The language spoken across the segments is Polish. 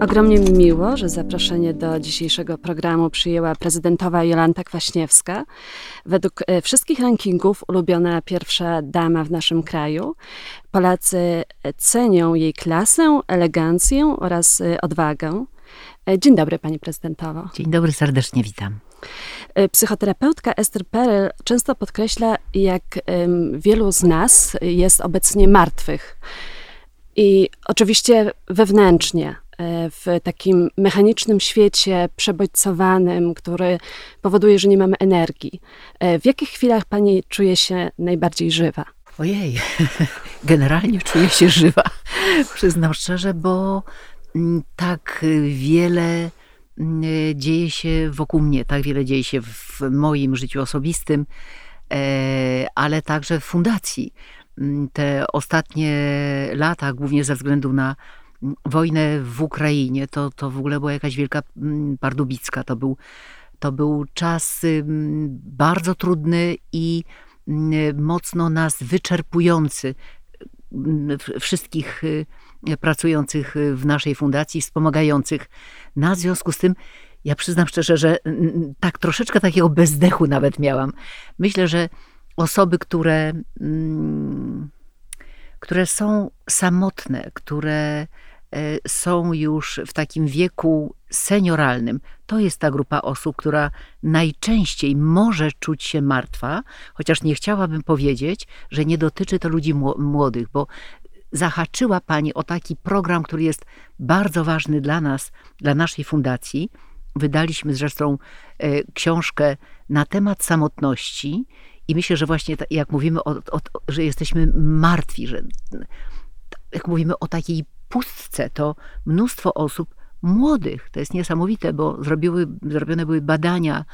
Ogromnie mi miło, że zaproszenie do dzisiejszego programu przyjęła prezydentowa Jolanta Kwaśniewska. Według e, wszystkich rankingów ulubiona pierwsza dama w naszym kraju. Polacy cenią jej klasę, elegancję oraz e, odwagę. E, dzień dobry, pani prezydentowo. Dzień dobry, serdecznie witam. Psychoterapeutka Esther Perel często podkreśla, jak wielu z nas jest obecnie martwych. I oczywiście wewnętrznie, e, w takim mechanicznym świecie przebodźcowanym, który powoduje, że nie mamy energii. E, w jakich chwilach pani czuje się najbardziej żywa? Ojej, generalnie czuję się żywa, przyznam szczerze, bo mm, tak wiele mm, dzieje się wokół mnie, tak wiele dzieje się w moim życiu osobistym, e, ale także w fundacji. Mm, te ostatnie lata, głównie ze względu na wojnę w Ukrainie, to, to w ogóle była jakaś wielka mm, pardubicka. To był, to był czas bardzo trudny i mocno nas wyczerpujący wszystkich y, pracujących w naszej fundacji, wspomagających nas. W związku z tym ja przyznam szczerze, że tak troszeczkę takiego bezdechu nawet miałam. Myślę, że osoby, które, mm, które są samotne, które są już w takim wieku senioralnym, to jest ta grupa osób, która najczęściej może czuć się martwa, chociaż nie chciałabym powiedzieć, że nie dotyczy to ludzi młodych, bo zahaczyła Pani o taki program, który jest bardzo ważny dla nas, dla naszej fundacji. Wydaliśmy zresztą e, książkę na temat samotności i myślę, że właśnie jak mówimy, o, o, że jesteśmy martwi, że jak mówimy o takiej pustce, to mnóstwo osób młodych, to jest niesamowite, bo zrobiły, zrobione były badania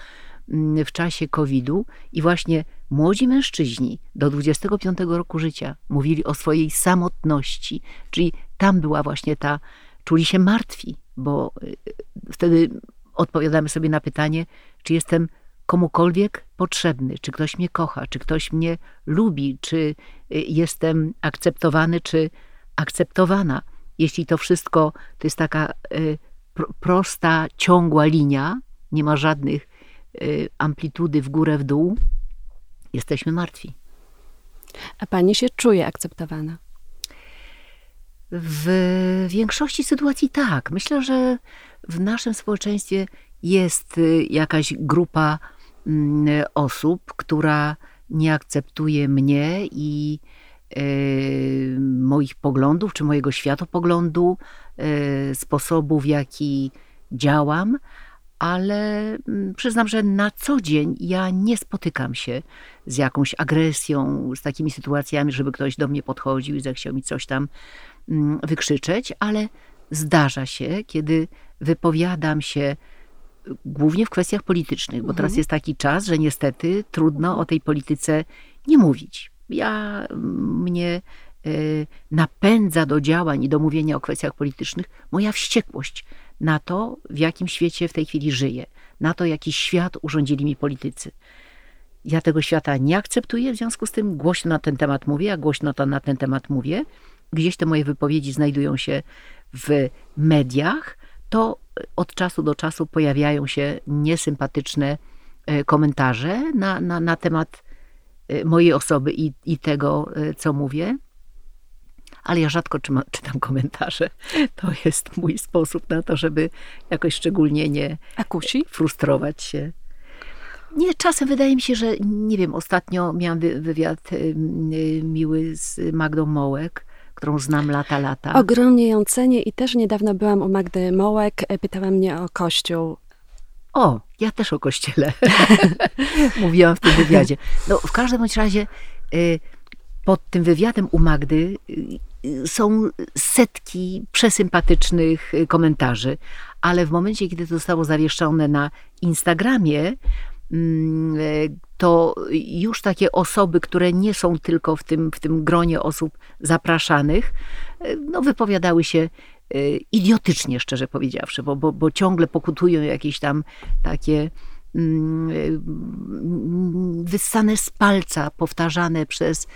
mm, w czasie COVID-u i właśnie młodzi mężczyźni do 25 roku życia mówili o swojej samotności, czyli tam była właśnie ta, czuli się martwi, bo y, wtedy odpowiadamy sobie na pytanie, czy jestem komukolwiek potrzebny, czy ktoś mnie kocha, czy ktoś mnie lubi, czy y, jestem akceptowany, czy akceptowana. Jeśli to wszystko to jest taka y, prosta, ciągła linia, nie ma żadnych y, amplitudy w górę, w dół, jesteśmy martwi. A pani się czuje akceptowana? W większości sytuacji tak. Myślę, że w naszym społeczeństwie jest jakaś grupa Mm, osób, która nie akceptuje mnie i moich poglądów, czy mojego światopoglądu, e, sposobu, w jaki działam, ale mm, przyznam, że na co dzień ja nie spotykam się z jakąś agresją, z takimi sytuacjami, żeby ktoś do mnie podchodził i zechciał mi coś tam mm, wykrzyczeć, ale zdarza się, kiedy wypowiadam się głównie w kwestiach politycznych, bo mhm. teraz jest taki czas, że niestety trudno o tej polityce nie mówić. Ja mnie y, napędza do działań i do mówienia o kwestiach politycznych moja wściekłość na to, w jakim świecie w tej chwili żyję, na to, jaki świat urządzili mi politycy. Ja tego świata nie akceptuję, w związku z tym głośno na ten temat mówię, a głośno to na ten temat mówię. Gdzieś te moje wypowiedzi znajdują się w mediach, to od czasu do czasu pojawiają się niesympatyczne e, komentarze na, na, na temat mojej osoby i, i tego, e, co mówię. Ale ja rzadko czytam komentarze. To jest mój sposób na to, żeby jakoś szczególnie nie kusi? frustrować się. Nie, czasem wydaje mi się, że nie wiem, ostatnio miałam wywiad miły z Magdą Mołek którą znam lata, lata. Ogromnie ją cenię i też niedawno byłam u Magdy Mołek, e, pytała mnie o kościół. O, ja też o kościele mówiłam w tym wywiadzie. No, w każdym bądź razie y, pod tym wywiadem u Magdy y, są setki przesympatycznych y, komentarzy, ale w momencie, kiedy to zostało zawieszone na Instagramie, mm, to już takie osoby, które nie są tylko w tym, w tym gronie osób zapraszanych, no wypowiadały się idiotycznie, szczerze powiedziawszy, bo, bo, bo ciągle pokutują jakieś tam takie mm, e, wyssane z palca, powtarzane przez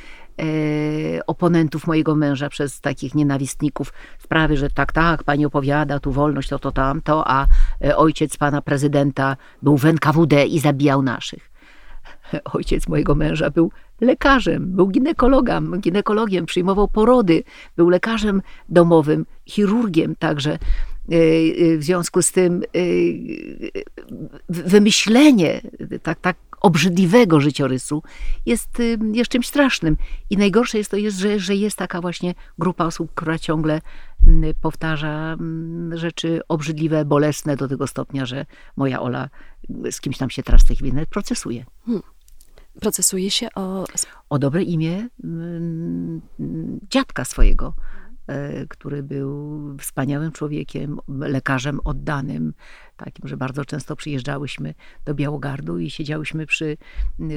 e, oponentów mojego męża, przez takich nienawistników sprawy, że tak, tak, pani opowiada, tu wolność, to, to, tamto, a e, ojciec pana prezydenta był w NKWD i zabijał naszych. Ojciec mojego męża był lekarzem, był ginekologiem, ginekologiem, przyjmował porody, był lekarzem domowym, chirurgiem także. E, e, w związku z tym e, wymyślenie tak, tak obrzydliwego życiorysu jest, jest czymś strasznym. I najgorsze jest to, jest, że, że jest taka właśnie grupa osób, która ciągle powtarza rzeczy obrzydliwe, bolesne do tego stopnia, że moja Ola z kimś tam się teraz w tej chwili procesuje. Hmm procesuje się o... O dobre imię dziadka swojego, e, który był wspaniałym człowiekiem, lekarzem oddanym, takim, że bardzo często przyjeżdżałyśmy do Białogardu i siedziałyśmy przy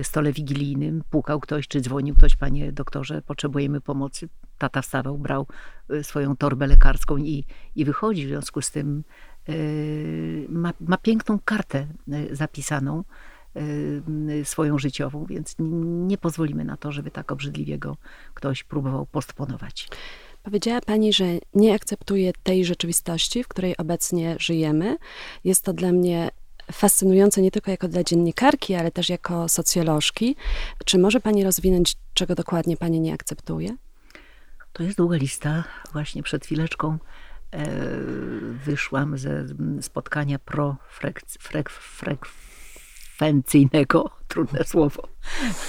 stole wigilijnym, pukał ktoś, czy dzwonił ktoś, panie doktorze, potrzebujemy pomocy. Tata wstawał, brał e, swoją torbę lekarską i, i wychodzi. W związku z tym e, ma, ma piękną kartę zapisaną, swoją życiową, więc nie pozwolimy na to, żeby tak obrzydliwie go ktoś próbował postponować. Powiedziała Pani, że nie akceptuje tej rzeczywistości, w której obecnie żyjemy. Jest to dla mnie fascynujące nie tylko jako dla dziennikarki, ale też jako socjolożki. Czy może Pani rozwinąć, czego dokładnie Pani nie akceptuje? To jest długa lista. Właśnie przed chwileczką e, wyszłam ze spotkania pro frek, frek, frek, frekwencyjnego, trudne słowo,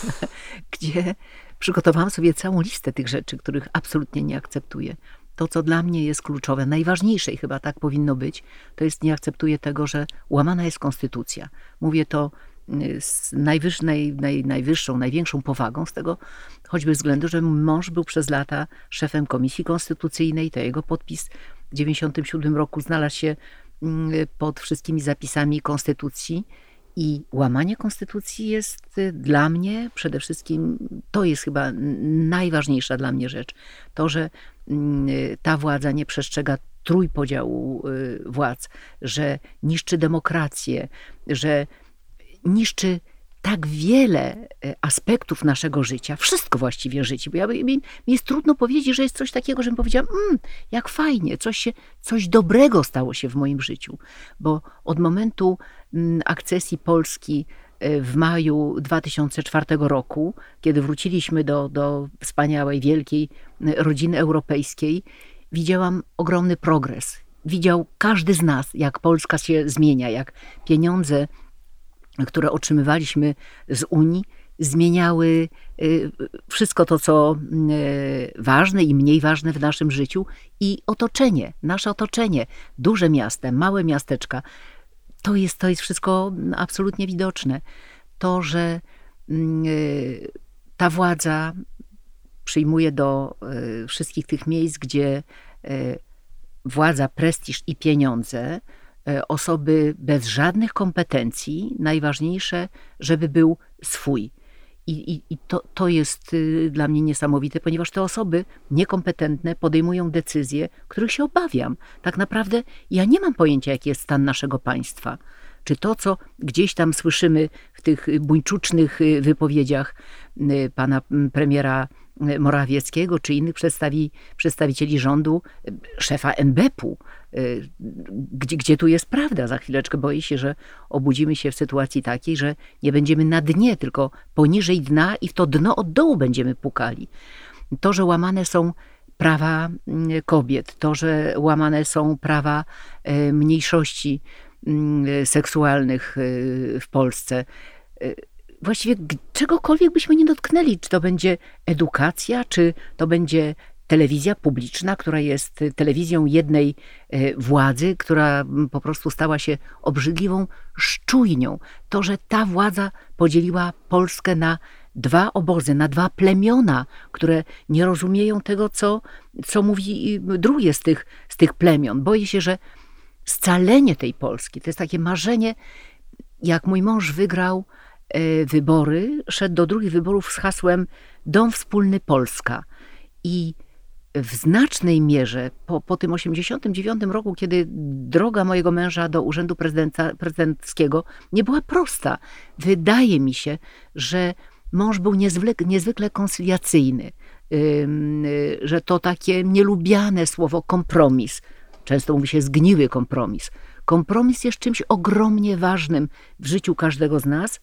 gdzie przygotowałam sobie całą listę tych rzeczy, których absolutnie nie akceptuję. To, co dla mnie jest kluczowe, najważniejsze i chyba tak powinno być, to jest nie akceptuję tego, że łamana jest konstytucja. Mówię to y, z najwyż, naj, naj, najwyższą, największą powagą, z tego choćby względu, że mąż był przez lata szefem Komisji Konstytucyjnej, to jego podpis w 1997 roku znalazł się y, pod wszystkimi zapisami Konstytucji i łamanie konstytucji jest y, dla mnie przede wszystkim, to jest chyba najważniejsza dla mnie rzecz. To, że mm, ta władza nie przestrzega trójpodziału y, władz, że niszczy demokrację, że niszczy tak wiele e, aspektów naszego życia, wszystko właściwie życie, bo ja, mi, mi jest trudno powiedzieć, że jest coś takiego, żebym powiedziała, mmm, jak fajnie, coś, się, coś dobrego stało się w moim życiu, bo od momentu mm, akcesji Polski e, w maju 2004 roku, kiedy wróciliśmy do, do wspaniałej, wielkiej rodziny europejskiej, widziałam ogromny progres. Widział każdy z nas, jak Polska się zmienia, jak pieniądze które otrzymywaliśmy z Unii, zmieniały y, wszystko to, co y, ważne i mniej ważne w naszym życiu i otoczenie, nasze otoczenie, duże miasta, małe miasteczka, to jest, to jest wszystko absolutnie widoczne. To, że mm, y, ta władza przyjmuje do wszystkich tych miejsc, gdzie władza, prestiż i pieniądze osoby bez żadnych kompetencji, najważniejsze, żeby był swój. I, i, i to, to jest y, dla mnie niesamowite, ponieważ te osoby niekompetentne podejmują decyzje, których się obawiam. Tak naprawdę ja nie mam pojęcia, jaki jest stan naszego państwa. Czy to, co gdzieś tam słyszymy w tych buńczucznych y, wypowiedziach y, pana premiera Morawieckiego czy innych przedstawi, przedstawicieli rządu, szefa NBP-u, y, gdzie, gdzie tu jest prawda? Za chwileczkę boję się, że obudzimy się w sytuacji takiej, że nie będziemy na dnie, tylko poniżej dna i w to dno od dołu będziemy pukali. To, że łamane są prawa mm, kobiet, to, że łamane są prawa y, mniejszości mm, seksualnych y, w Polsce, właściwie czegokolwiek byśmy nie dotknęli, czy to będzie edukacja, czy to będzie telewizja publiczna, która jest telewizją jednej e, władzy, która po prostu stała się obrzydliwą szczujnią. To, że ta władza podzieliła Polskę na dwa obozy, na dwa plemiona, które nie rozumieją tego, co, co mówi drugie z tych, z tych plemion. Boję się, że scalenie tej Polski to jest takie marzenie, jak mój mąż wygrał E, wybory, szedł do drugich wyborów z hasłem Dom Wspólny Polska. I w znacznej mierze po, po tym 89 roku, kiedy droga mojego męża do urzędu prezydenckiego nie była prosta, wydaje mi się, że mąż był niezwykle, niezwykle koncyliacyjny, że to takie nielubiane słowo kompromis. Często mówi się zgniły kompromis. Kompromis jest czymś ogromnie ważnym w życiu każdego z nas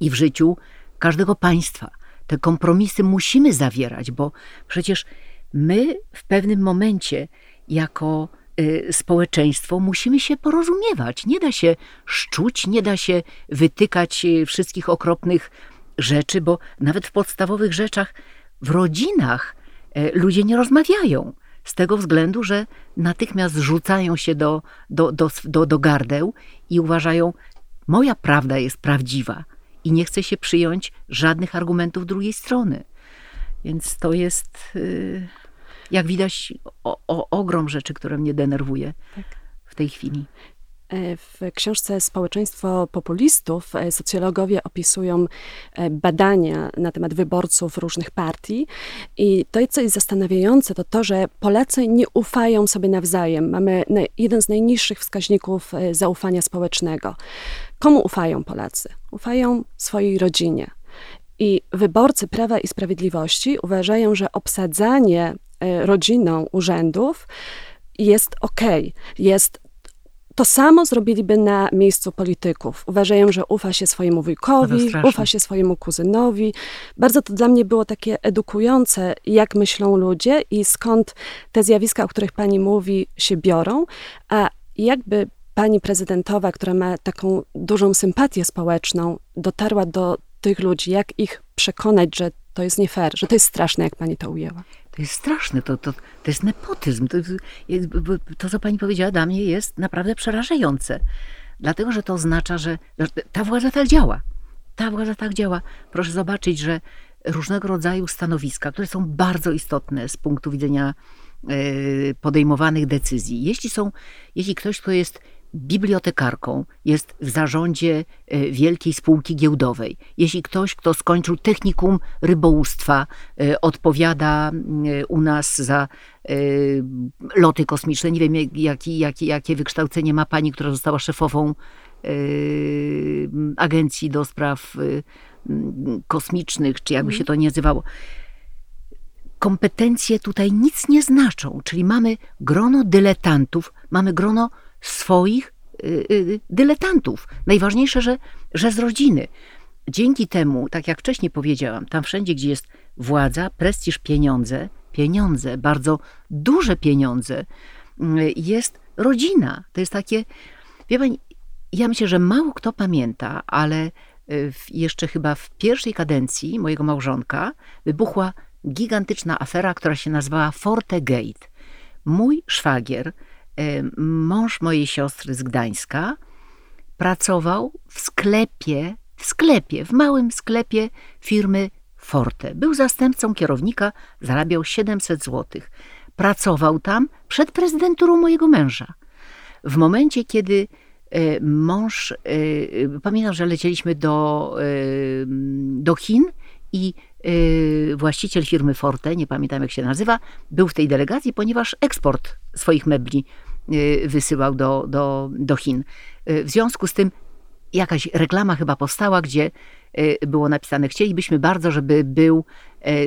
i w życiu każdego państwa. Te kompromisy musimy zawierać, bo przecież my w pewnym momencie jako y, społeczeństwo musimy się porozumiewać. Nie da się szczuć, nie da się wytykać y, wszystkich okropnych rzeczy, bo nawet w podstawowych rzeczach w rodzinach y, ludzie nie rozmawiają. Z tego względu, że natychmiast rzucają się do, do, do, do, do gardeł i uważają, moja prawda jest prawdziwa i nie chce się przyjąć żadnych argumentów drugiej strony. Więc to jest, y, jak widać, o, o, ogrom rzeczy, które mnie denerwuje tak. w tej chwili. E, w książce Społeczeństwo populistów e, socjologowie opisują e, badania na temat wyborców różnych partii i to, co jest zastanawiające, to to, że Polacy nie ufają sobie nawzajem. Mamy jeden z najniższych wskaźników zaufania społecznego. Komu ufają Polacy? Ufają swojej rodzinie. I wyborcy Prawa i Sprawiedliwości uważają, że obsadzanie rodziną urzędów jest ok, jest to samo zrobiliby na miejscu polityków. Uważają, że ufa się swojemu wujkowi, ufa się swojemu kuzynowi. Bardzo to dla mnie było takie edukujące, jak myślą ludzie i skąd te zjawiska, o których pani mówi, się biorą. A jakby pani prezydentowa, która ma taką dużą sympatię społeczną, dotarła do tych ludzi, jak ich przekonać, że to jest nie fair, że to jest straszne, jak pani to ujęła. To jest straszne, to, to, to jest nepotyzm. To, to, co pani powiedziała, dla mnie jest naprawdę przerażające. Dlatego, że to oznacza, że, ta władza tak działa. Ta władza tak działa. Proszę zobaczyć, że różnego rodzaju stanowiska, które są bardzo istotne z punktu widzenia e, podejmowanych decyzji. Jeśli są, jeśli ktoś, kto jest bibliotekarką, jest w zarządzie e, wielkiej spółki giełdowej. Jeśli ktoś, kto skończył technikum rybołówstwa, e, odpowiada e, u nas za loty kosmiczne, nie wiem jaki, jaki, jakie wykształcenie ma pani, która została szefową agencji do spraw kosmicznych, czy jakby się to nie nazywało kompetencje tutaj nic nie znaczą, czyli mamy grono dyletantów, mamy grono swoich y, y, dyletantów. Najważniejsze, że, że z rodziny. Dzięki temu, tak jak wcześniej powiedziałam, tam wszędzie, gdzie jest władza, prestiż, pieniądze, pieniądze, bardzo duże pieniądze, y, jest rodzina. To jest takie, wie pani, ja myślę, że mało kto pamięta, ale jeszcze chyba w pierwszej kadencji mojego małżonka wybuchła gigantyczna afera, która się nazywała Fortegate. Mój szwagier mąż mojej siostry z Gdańska pracował w sklepie, w sklepie, w małym sklepie firmy Forte. Był zastępcą kierownika, zarabiał 700 zł. Pracował tam przed prezydenturą mojego męża. W momencie, kiedy e, mąż, e, pamiętam, że lecieliśmy do, do Chin i właściciel firmy Forte, nie pamiętam jak się nazywa, był w tej delegacji, ponieważ eksport swoich mebli Y, wysyłał do, do, do Chin. Y, w związku z tym jakaś reklama chyba powstała, gdzie y, było napisane: Chcielibyśmy bardzo, żeby był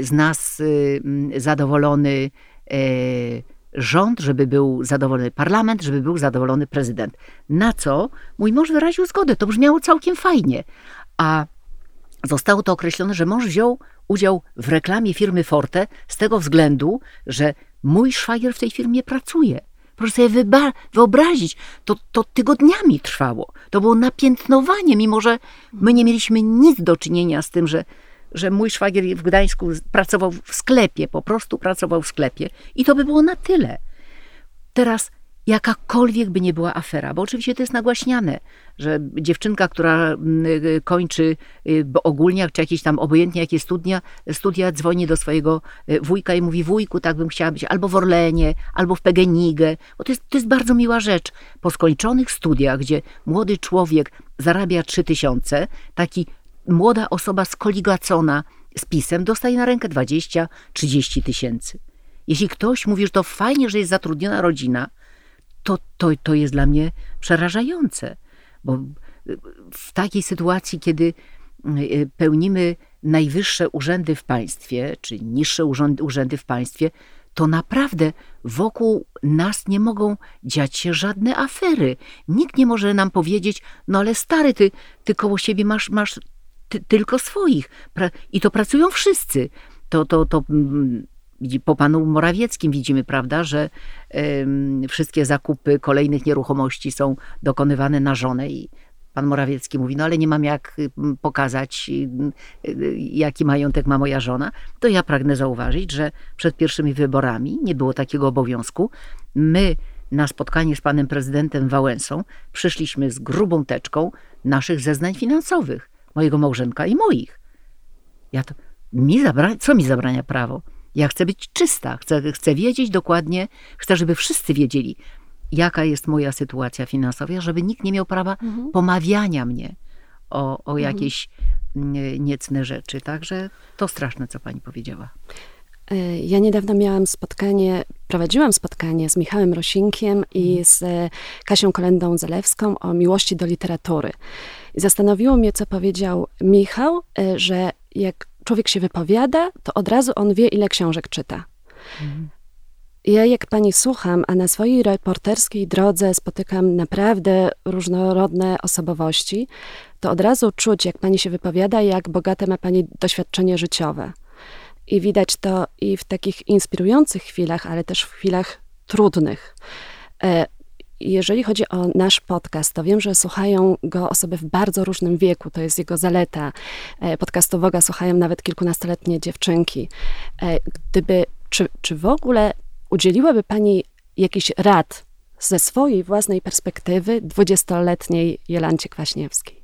z nas zadowolony rząd, żeby był zadowolony parlament, żeby był zadowolony prezydent. Na co mój mąż wyraził zgodę. To brzmiało całkiem fajnie. A zostało to określone, że mąż wziął udział w reklamie firmy Forte z tego względu, że mój szwagier w tej firmie pracuje. Proszę sobie wyobrazić, to, to tygodniami trwało. To było napiętnowanie, mimo że my nie mieliśmy nic do czynienia z tym, że, że mój szwagier w Gdańsku pracował w sklepie, po prostu pracował w sklepie. I to by było na tyle. Teraz jakakolwiek by nie była afera, bo oczywiście to jest nagłaśniane, że dziewczynka, która mm, y, kończy y, ogólniak, czy jakieś tam obojętnie jakie studia, studia dzwoni do swojego y, wujka i mówi, wujku, tak bym chciała być albo w Orlenie, albo w Pegenigę, bo to jest, to jest bardzo miła rzecz. Po skończonych studiach, gdzie młody człowiek zarabia trzy tysiące, taki młoda osoba skoligacona z pisem dostaje na rękę 20-30 tysięcy. Jeśli ktoś mówi, że to fajnie, że jest zatrudniona rodzina, to, to, to jest dla mnie przerażające, bo w takiej sytuacji, kiedy pełnimy najwyższe urzędy w państwie, czy niższe urzędy w państwie, to naprawdę wokół nas nie mogą dziać się żadne afery. Nikt nie może nam powiedzieć, no ale stary, ty, ty koło siebie masz, masz ty, tylko swoich. I to pracują wszyscy. To, to, to mm, po panu Morawieckim widzimy, prawda, że y, wszystkie zakupy kolejnych nieruchomości są dokonywane na żonę i pan Morawiecki mówi, no ale nie mam jak pokazać, jaki majątek ma moja żona, to ja pragnę zauważyć, że przed pierwszymi wyborami nie było takiego obowiązku. My na spotkanie z panem prezydentem Wałęsą przyszliśmy z grubą teczką naszych zeznań finansowych, mojego małżonka i moich. Ja to, mi zabra, co mi zabrania prawo? Ja chcę być czysta, chcę, chcę wiedzieć dokładnie, chcę, żeby wszyscy wiedzieli, jaka jest moja sytuacja finansowa, żeby nikt nie miał prawa mhm. pomawiania mnie o, o mhm. jakieś mhm. niecne rzeczy. Także to straszne, co pani powiedziała. E, ja niedawno miałam spotkanie, prowadziłam spotkanie z Michałem Rosinkiem i mhm. z e, Kasią Kolendą Zalewską o miłości do literatury. I zastanowiło mnie, co powiedział Michał, e, że jak człowiek się wypowiada, to od razu on wie, ile książek czyta. Mhm. Ja, jak pani słucham, a na swojej reporterskiej drodze spotykam naprawdę różnorodne osobowości, to od razu czuć, jak pani się wypowiada, jak bogate ma pani doświadczenie życiowe. I widać to i w takich inspirujących chwilach, ale też w chwilach trudnych. E, jeżeli chodzi o nasz podcast, to wiem, że słuchają go osoby w bardzo różnym wieku, to jest jego zaleta. E, podcastowego słuchają nawet kilkunastoletnie dziewczynki. E, gdyby, czy, czy w ogóle udzieliłaby Pani jakiś rad ze swojej własnej perspektywy dwudziestoletniej Jolancie Kwaśniewskiej?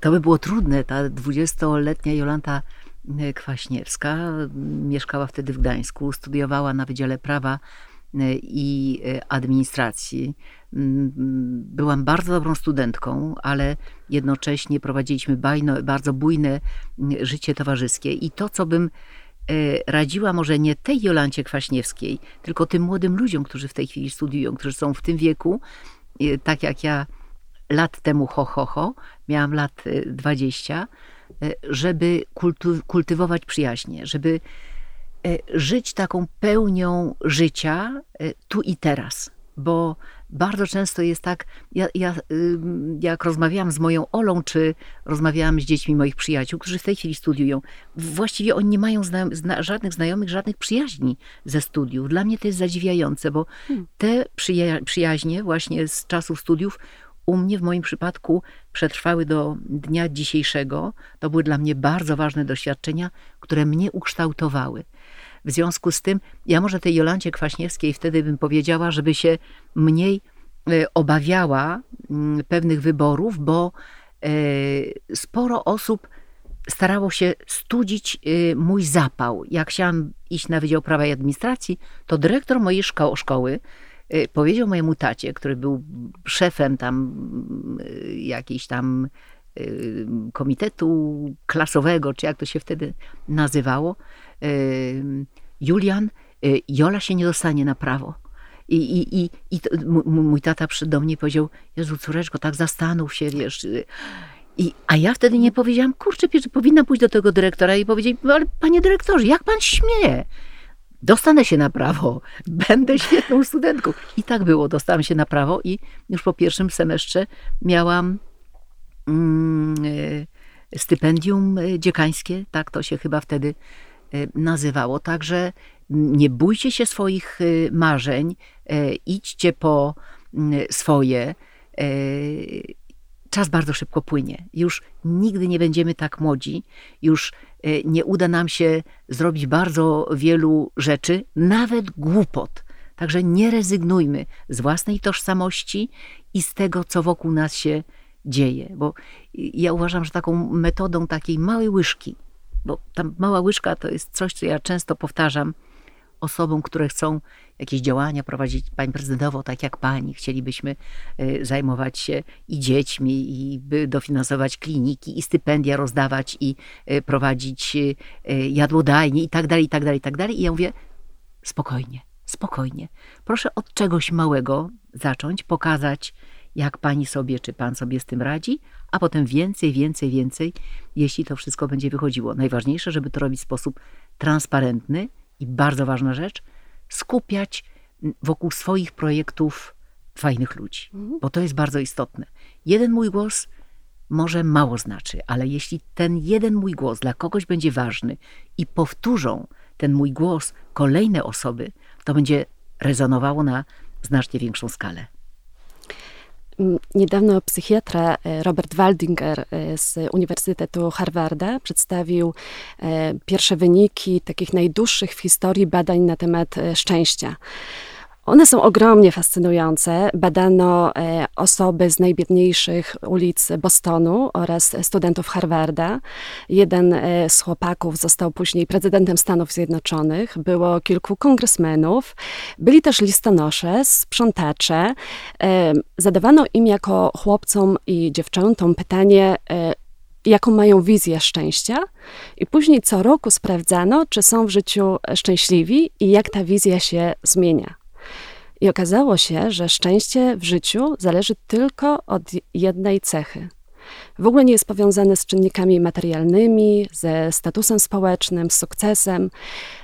To by było trudne. Ta dwudziestoletnia Jolanta e, Kwaśniewska mieszkała wtedy w Gdańsku, studiowała na Wydziale Prawa e, i e, Administracji. Byłam bardzo dobrą studentką, ale jednocześnie prowadziliśmy bajno, bardzo bujne życie towarzyskie i to, co bym radziła może nie tej Jolancie Kwaśniewskiej, tylko tym młodym ludziom, którzy w tej chwili studiują, którzy są w tym wieku, tak jak ja lat temu ho, ho, ho miałam lat 20, e, żeby kultywować przyjaźnie, żeby żyć taką pełnią życia tu i teraz, bo bardzo często jest tak, ja, ja, jak rozmawiałam z moją Olą, czy rozmawiałam z dziećmi moich przyjaciół, którzy w tej chwili studiują, właściwie oni nie mają zna, żadnych znajomych, żadnych przyjaźni ze studiów. Dla mnie to jest zadziwiające, bo hmm. te przyja przyjaźnie właśnie z czasów studiów u mnie w moim przypadku przetrwały do dnia dzisiejszego. To były dla mnie bardzo ważne doświadczenia, które mnie ukształtowały. W związku z tym, ja może tej Jolancie Kwaśniewskiej wtedy bym powiedziała, żeby się mniej e, obawiała mm, pewnych wyborów, bo e, sporo osób starało się studzić e, mój zapał. Jak chciałam iść na Wydział Prawa i Administracji, to dyrektor mojej szko szkoły powiedział mojemu tacie, który był szefem tam jakiejś tam komitetu klasowego, czy jak to się wtedy nazywało, Julian, y, Jola się nie dostanie na prawo. I, i, i, i to, mój tata przyszedł do mnie i powiedział, Jezu, córeczko, tak zastanów się, wiesz. Y, I, a ja wtedy nie powiedziałam, kurczę, pierwszy powinna pójść do tego dyrektora i powiedzieć, ale panie dyrektorze, jak pan śmie? Dostanę się na prawo, będę świetną studentką. I tak było, dostałam się na prawo i już po pierwszym semestrze miałam mm, y, stypendium dziekańskie, tak to się chyba wtedy nazywało. Także nie bójcie się swoich y, marzeń, y, idźcie po swoje. Czas bardzo szybko płynie. Już nigdy nie będziemy tak młodzi, już nie uda nam się zrobić bardzo wielu rzeczy, nawet głupot. Także nie rezygnujmy z własnej tożsamości i z tego, co wokół nas się dzieje. Bo ja uważam, że taką metodą takiej małej łyżki, bo ta mała łyżka to jest coś, co ja często powtarzam osobom, które chcą jakieś działania prowadzić pani prezydentowo, tak jak pani. Chcielibyśmy e, zajmować się i dziećmi, i dofinansować kliniki, i stypendia rozdawać, i e, prowadzić e, jadłodajnie, i tak dalej, i tak dalej, i tak dalej. I ja mówię, spokojnie, spokojnie. Proszę od czegoś małego zacząć, pokazać, jak pani sobie czy pan sobie z tym radzi, a potem więcej, więcej, więcej, jeśli to wszystko będzie wychodziło. Najważniejsze, żeby to robić w sposób transparentny i bardzo ważna rzecz, skupiać wokół swoich projektów fajnych ludzi, mhm. bo to jest bardzo istotne. Jeden mój głos może mało znaczy, ale jeśli ten jeden mój głos dla kogoś będzie ważny i powtórzą ten mój głos kolejne osoby, to będzie rezonowało na znacznie większą skalę. Niedawno psychiatra e, Robert Waldinger e, z Uniwersytetu Harvarda przedstawił e, pierwsze wyniki takich najdłuższych w historii badań na temat szczęścia. One są ogromnie fascynujące. Badano e, osoby z najbiedniejszych ulic Bostonu oraz studentów Harvarda. Jeden e, z chłopaków został później prezydentem Stanów Zjednoczonych. Było kilku kongresmenów. Byli też listonosze, sprzątacze. E, zadawano im jako chłopcom i dziewczętom pytanie, jaką mają wizję szczęścia, i później co roku sprawdzano, czy są w życiu szczęśliwi i jak ta wizja się zmienia. I okazało się, że szczęście w życiu zależy tylko od jednej cechy. W ogóle nie jest powiązane z czynnikami materialnymi, ze statusem społecznym, z sukcesem.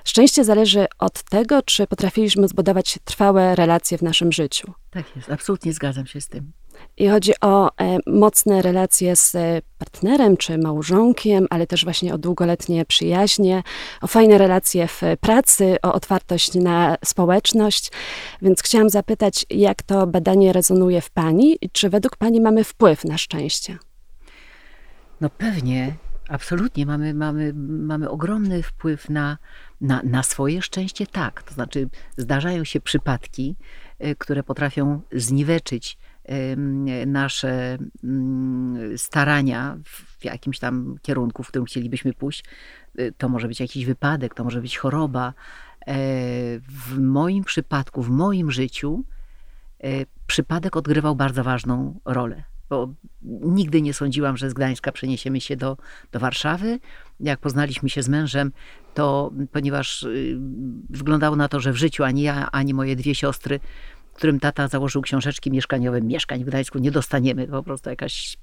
Szczęście zależy od tego, czy potrafiliśmy zbudować trwałe relacje w naszym życiu. Tak jest, absolutnie zgadzam się z tym. I chodzi o e, mocne relacje z e, partnerem czy małżonkiem, ale też właśnie o długoletnie przyjaźnie, o fajne relacje w pracy, o otwartość na społeczność. Więc chciałam zapytać, jak to badanie rezonuje w Pani i czy według Pani mamy wpływ na szczęście? No pewnie, absolutnie mamy, mamy, mamy ogromny wpływ na, na, na swoje szczęście, tak. To znaczy, zdarzają się przypadki, e, które potrafią zniweczyć nasze mm, starania w jakimś tam kierunku, w którym chcielibyśmy pójść. Y, to może być jakiś wypadek, to może być choroba. E, w moim przypadku, w moim życiu, e, przypadek odgrywał bardzo ważną rolę bo nigdy nie sądziłam, że z Gdańska przeniesiemy się do, do Warszawy. Jak poznaliśmy się z mężem, to ponieważ y, wyglądało na to, że w życiu ani ja, ani moje dwie siostry którym tata założył książeczki mieszkaniowe, mieszkań w Gdańsku nie dostaniemy. Po prostu jakaś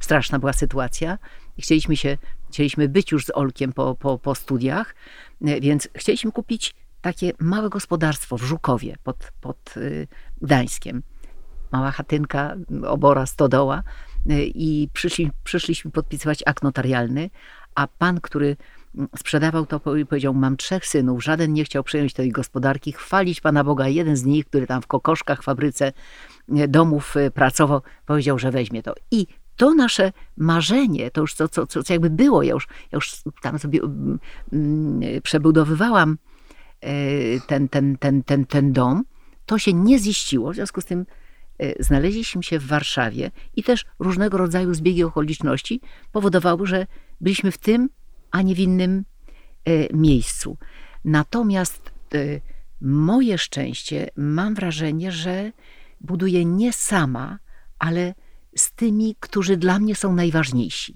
straszna była sytuacja. I chcieliśmy się, chcieliśmy być już z Olkiem po, po, po studiach, więc chcieliśmy kupić takie małe gospodarstwo w Żukowie pod, pod y, Gdańskiem. Mała chatynka, obora, stodoła. Y, I przyszli, przyszliśmy podpisywać akt notarialny, a pan, który sprzedawał to i powiedział, mam trzech synów, żaden nie chciał przejąć tej gospodarki, chwalić Pana Boga. Jeden z nich, który tam w kokoszkach, fabryce e, domów e, pracował, powiedział, że weźmie to. I to nasze marzenie, to już co, co, co jakby było, ja już, ja już tam sobie um, przebudowywałam ten, ten, ten, ten, ten dom, to się nie ziściło, w związku z tym znaleźliśmy się w Warszawie i też różnego rodzaju zbiegi okoliczności powodowały, że byliśmy w tym a nie w innym e, miejscu. Natomiast e, moje szczęście mam wrażenie, że buduję nie sama, ale z tymi, którzy dla mnie są najważniejsi.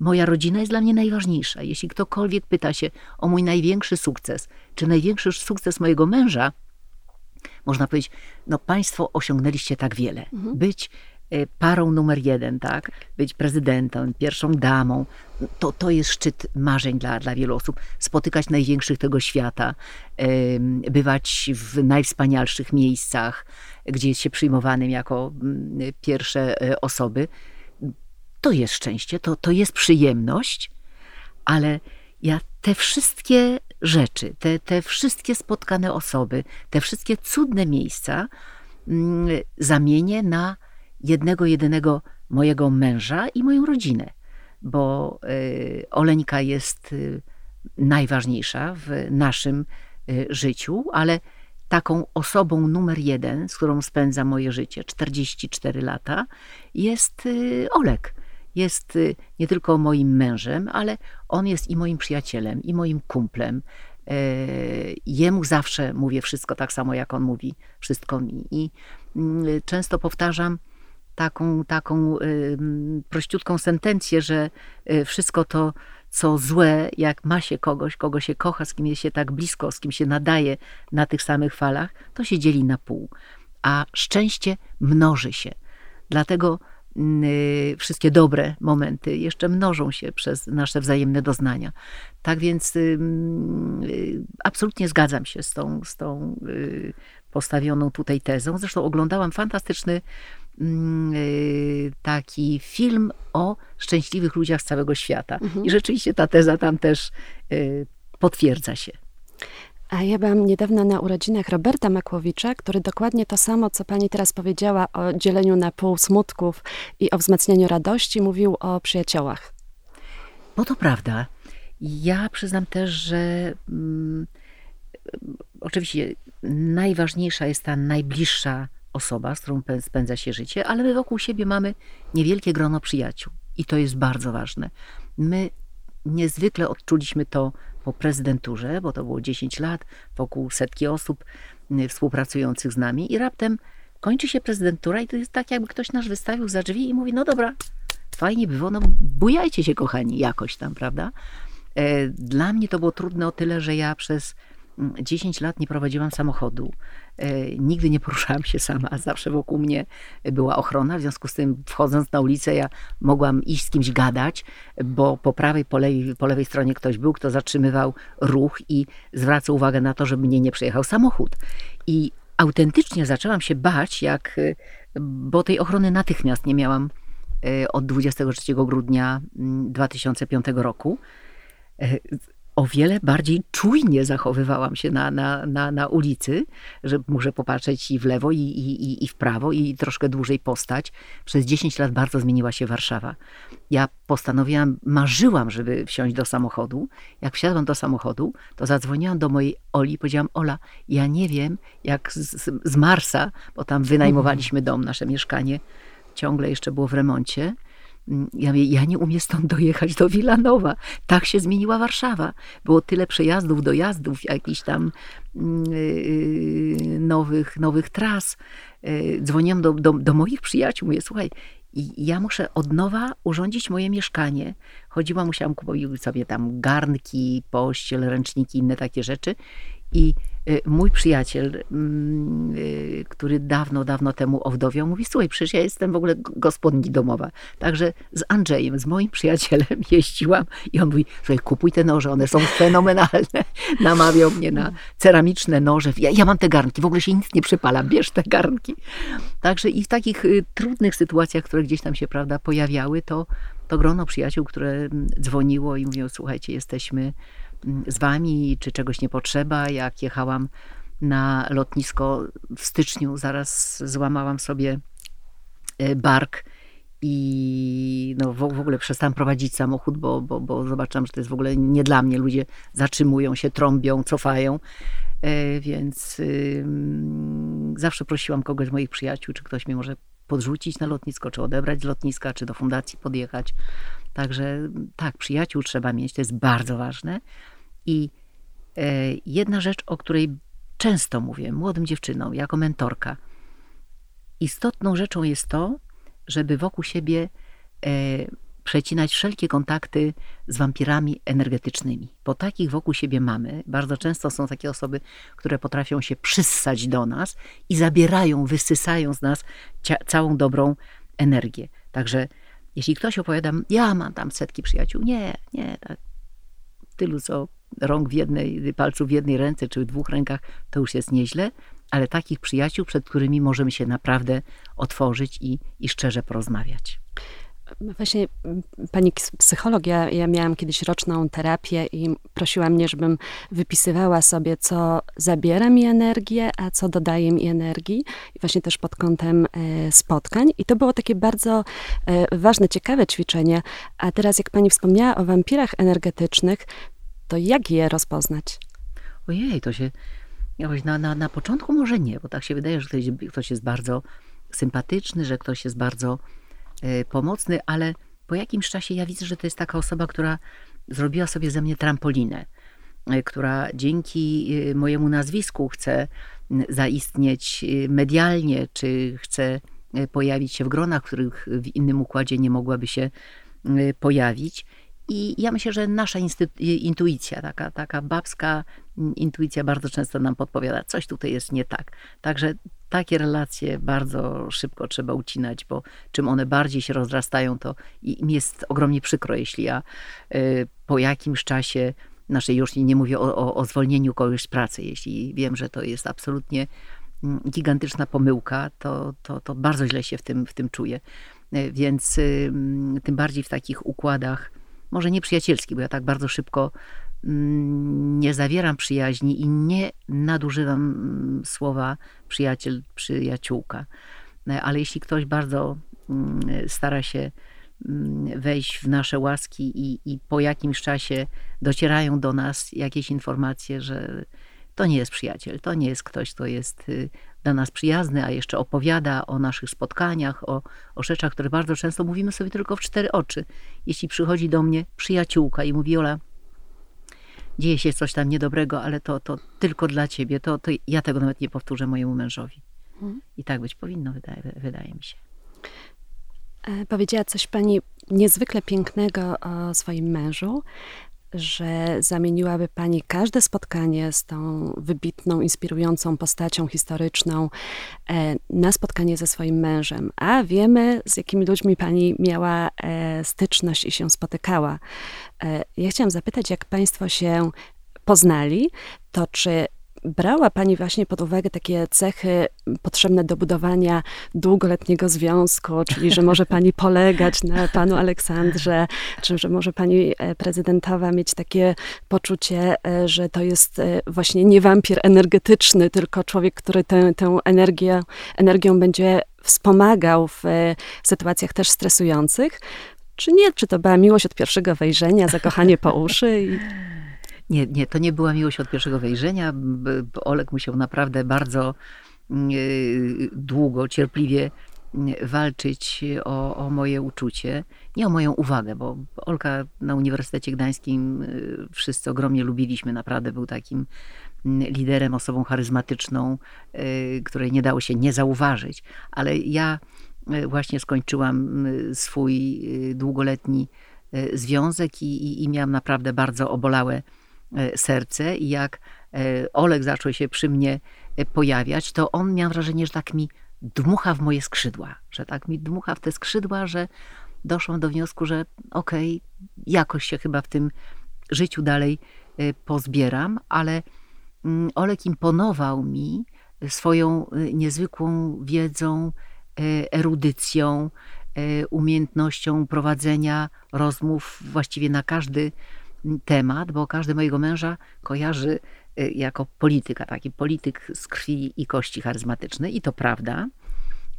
Moja rodzina jest dla mnie najważniejsza. Jeśli ktokolwiek pyta się o mój największy sukces, czy największy sukces mojego męża, można powiedzieć, no państwo osiągnęliście tak wiele. Mhm. Być parą numer jeden, tak? Być prezydentem, pierwszą damą. To, to jest szczyt marzeń dla, dla wielu osób. Spotykać największych tego świata, bywać w najwspanialszych miejscach, gdzie jest się przyjmowanym jako mm, pierwsze e, osoby. To jest szczęście, to, to jest przyjemność, ale ja te wszystkie rzeczy, te, te wszystkie spotkane osoby, te wszystkie cudne miejsca mm, zamienię na jednego, jedynego mojego męża i moją rodzinę, bo y, Oleńka jest y, najważniejsza w naszym y, życiu, ale taką osobą numer jeden, z którą spędzam moje życie, 44 lata, jest Olek. Jest nie tylko moim mężem, ale on jest i moim przyjacielem, i moim kumplem. Jemu zawsze mówię wszystko tak samo, jak on mówi wszystko mi. I mm, często powtarzam, taką, taką prościutką sentencję, że y, wszystko to, co złe, jak ma się kogoś, kogo się kocha, z kim jest się tak blisko, z kim się nadaje na tych samych falach, to się dzieli na pół. A szczęście mnoży się. Dlatego Y, wszystkie dobre momenty jeszcze mnożą się przez nasze wzajemne doznania. Tak więc y, absolutnie zgadzam się z tą, z tą postawioną tutaj tezą. Zresztą oglądałam fantastyczny mm, taki film o szczęśliwych ludziach z całego świata. Mhm. I rzeczywiście ta teza tam też potwierdza się. A ja byłam niedawno na urodzinach Roberta Makłowicza, który dokładnie to samo, co pani teraz powiedziała o dzieleniu na pół smutków i o wzmacnianiu radości, mówił o przyjaciołach. Bo to prawda. Ja przyznam też, że mm, oczywiście najważniejsza jest ta najbliższa osoba, z którą spędza się życie, ale my wokół siebie mamy niewielkie grono przyjaciół. I to jest bardzo ważne. My niezwykle odczuliśmy to po prezydenturze, bo to było 10 lat, wokół setki osób y, współpracujących z nami i raptem kończy się prezydentura i to jest tak, jakby ktoś nas wystawił za drzwi i mówi, no dobra, fajnie było, no bujajcie się kochani jakoś tam, prawda? E, dla mnie to było trudne o tyle, że ja przez 10 lat nie prowadziłam samochodu. E, nigdy nie poruszałam się sama, zawsze wokół mnie była ochrona. W związku z tym, wchodząc na ulicę, ja mogłam iść z kimś gadać, bo po prawej, po lewej, po lewej stronie ktoś był, kto zatrzymywał ruch i zwracał uwagę na to, żeby mnie nie przejechał samochód. I autentycznie zaczęłam się bać, jak, bo tej ochrony natychmiast nie miałam e, od 23 grudnia 2005 mm, roku e, o wiele bardziej czujnie zachowywałam się na, na, na, na ulicy, że muszę popatrzeć i w lewo, i, i, i w prawo, i troszkę dłużej postać. Przez 10 lat bardzo zmieniła się Warszawa. Ja postanowiłam, marzyłam, żeby wsiąść do samochodu. Jak wsiadłam do samochodu, to zadzwoniłam do mojej Oli i powiedziałam: Ola, ja nie wiem, jak z, z Marsa, bo tam wynajmowaliśmy dom, nasze mieszkanie, ciągle jeszcze było w remoncie ja, mówię, ja nie umiem stąd dojechać do Wilanowa. Tak się zmieniła Warszawa. Było tyle przejazdów, dojazdów, jakichś tam yy, nowych, nowych tras. Yy, dzwoniłam do, do, do moich przyjaciół, mówię, słuchaj, ja muszę od nowa urządzić moje mieszkanie. Chodziłam, musiałam kupować sobie tam garnki, pościel, ręczniki, inne takie rzeczy. I y, mój przyjaciel, mm, y, który dawno, dawno temu owdowiał, mówi: Słuchaj, przecież ja jestem w ogóle gospodni domowa. Także z Andrzejem, z moim przyjacielem jeździłam i on mówi: Słuchaj, kupuj te noże, one są fenomenalne. Namawiał mnie na ceramiczne noże. Ja, ja mam te garnki, w ogóle się nic nie przypala, bierz te garnki. Także i w takich y, trudnych sytuacjach, które gdzieś tam się, prawda, pojawiały, to, to grono przyjaciół, które mm, dzwoniło i mówiło: Słuchajcie, jesteśmy z wami, czy czegoś nie potrzeba. Jak jechałam na lotnisko w styczniu, zaraz złamałam sobie e, bark i no w, ogóle przestałam prowadzić samochód, bo, bo, bo zobaczyłam, że to jest w ogóle nie dla mnie. Ludzie zatrzymują się, trąbią, cofają. E, więc zawsze prosiłam kogoś z moich przyjaciół, czy ktoś mnie może podrzucić na lotnisko, czy odebrać z lotniska, czy do fundacji podjechać. Także tak, przyjaciół trzeba mieć, to jest bardzo ważne. I e, jedna rzecz, o której często mówię młodym dziewczynom, jako mentorka, istotną rzeczą jest to, żeby wokół siebie e, przecinać wszelkie kontakty z wampirami energetycznymi, bo takich wokół siebie mamy. Bardzo często są takie osoby, które potrafią się przyssać do nas i zabierają, wysysają z nas całą dobrą energię. Także jeśli ktoś opowiada, ja mam tam setki przyjaciół, nie, nie, tak, tylu co rąk w jednej, palców w jednej ręce czy w dwóch rękach, to już jest nieźle, ale takich przyjaciół, przed którymi możemy się naprawdę otworzyć i, i szczerze porozmawiać. Właśnie pani psycholog, ja, ja miałam kiedyś roczną terapię i prosiła mnie, żebym wypisywała sobie, co zabiera mi energię, a co dodaje mi energii. I właśnie też pod kątem e, spotkań. I to było takie bardzo e, ważne, ciekawe ćwiczenie. A teraz, jak pani wspomniała o wampirach energetycznych, to jak je rozpoznać? Ojej, to się na, na, na początku może nie, bo tak się wydaje, że ktoś, ktoś jest bardzo sympatyczny, że ktoś jest bardzo pomocny, ale po jakimś czasie ja widzę, że to jest taka osoba, która zrobiła sobie ze mnie trampolinę, y, która dzięki y, mojemu nazwisku chce zaistnieć medialnie, czy chce pojawić się w gronach, których w innym układzie nie mogłaby się pojawić. I ja myślę, że nasza intuicja, taka, taka babska intuicja bardzo często nam podpowiada, coś tutaj jest nie tak. Także takie relacje bardzo szybko trzeba ucinać, bo czym one bardziej się rozrastają, to i mi jest ogromnie przykro, jeśli ja y, po jakimś czasie, znaczy już nie mówię o, o, o zwolnieniu kogoś z pracy, jeśli wiem, że to jest absolutnie mm, gigantyczna pomyłka, to, to, to bardzo źle się w tym, w tym czuję. Y, więc y, tym bardziej w takich układach, może nie przyjacielskich, bo ja tak bardzo szybko Mm, nie zawieram przyjaźni i nie nadużywam mm, słowa przyjaciel, przyjaciółka. E, ale jeśli ktoś bardzo mm, stara się wejść w nasze łaski i, i po jakimś czasie docierają do nas jakieś informacje, że to nie jest przyjaciel, to nie jest ktoś, kto jest y, dla nas przyjazny, a jeszcze opowiada o naszych spotkaniach, o, o rzeczach, które bardzo często mówimy sobie tylko w cztery oczy. Jeśli przychodzi do mnie przyjaciółka i mówi, Ola, dzieje się coś tam niedobrego, ale to, to tylko dla ciebie, to, to ja tego nawet nie powtórzę mojemu mężowi. Mhm. I tak być powinno, wydaje, wydaje mi się. E, powiedziała coś pani niezwykle pięknego o swoim mężu, że zamieniłaby Pani każde spotkanie z tą wybitną, inspirującą postacią historyczną e, na spotkanie ze swoim mężem. A wiemy, z jakimi ludźmi Pani miała e, styczność i się spotykała. E, ja chciałam zapytać, jak Państwo się poznali, to czy brała Pani właśnie pod uwagę takie cechy potrzebne do budowania długoletniego związku, czyli że może Pani polegać na Panu Aleksandrze, czy że może Pani e, prezydentowa mieć takie poczucie, e, że to jest e, właśnie nie wampir energetyczny, tylko człowiek, który tę, tę energię, energią będzie wspomagał w sytuacjach też stresujących. Czy nie? Czy to była miłość od pierwszego wejrzenia, zakochanie po uszy? I... Nie, nie, to nie była miłość od pierwszego wejrzenia. Olek musiał naprawdę bardzo mm, y, długo, cierpliwie mm, walczyć o, o moje uczucie, nie o moją uwagę, bo Olka na Uniwersytecie Gdańskim y, wszyscy ogromnie lubiliśmy, naprawdę był takim mm, liderem, osobą charyzmatyczną, y, której nie dało się nie zauważyć, ale ja właśnie skończyłam swój długoletni związek i, i, i miałam naprawdę bardzo obolałe E, serce i jak e, Olek zaczął się przy mnie e, pojawiać, to on miał wrażenie, że tak mi dmucha w moje skrzydła, że tak mi dmucha w te skrzydła, że doszłam do wniosku, że okej, okay, jakoś się chyba w tym życiu dalej pozbieram, ale mm, Olek imponował mi swoją niezwykłą wiedzą, erudycją, umiejętnością prowadzenia rozmów właściwie na każdy temat, bo każdy mojego męża kojarzy y, jako polityka, taki polityk z krwi i kości charyzmatyczny i to prawda.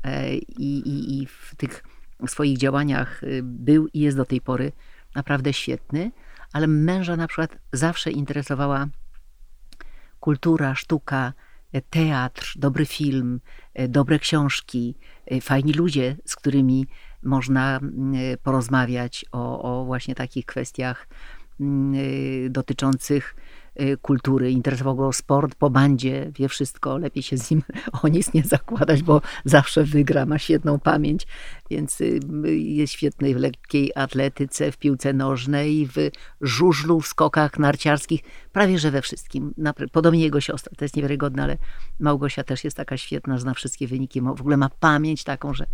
E, I, i, I w tych swoich działaniach y, był i jest do tej pory naprawdę świetny, ale męża na przykład zawsze interesowała kultura, sztuka, e, teatr, dobry film, e, dobre książki, fajni ludzie, z którymi można porozmawiać o, o właśnie takich kwestiach dotyczących y, kultury. Interesował go sport po bandzie, wie wszystko, lepiej się z nim o nic nie zakładać, bo zawsze wygra, ma świetną pamięć, więc y, jest świetny w lekkiej atletyce, w piłce nożnej, w żużlu, w skokach narciarskich, prawie że we wszystkim. Podobnie jego siostra, to jest niewiarygodne, ale Małgosia też jest taka świetna, zna wszystkie wyniki, w ogóle ma pamięć taką, że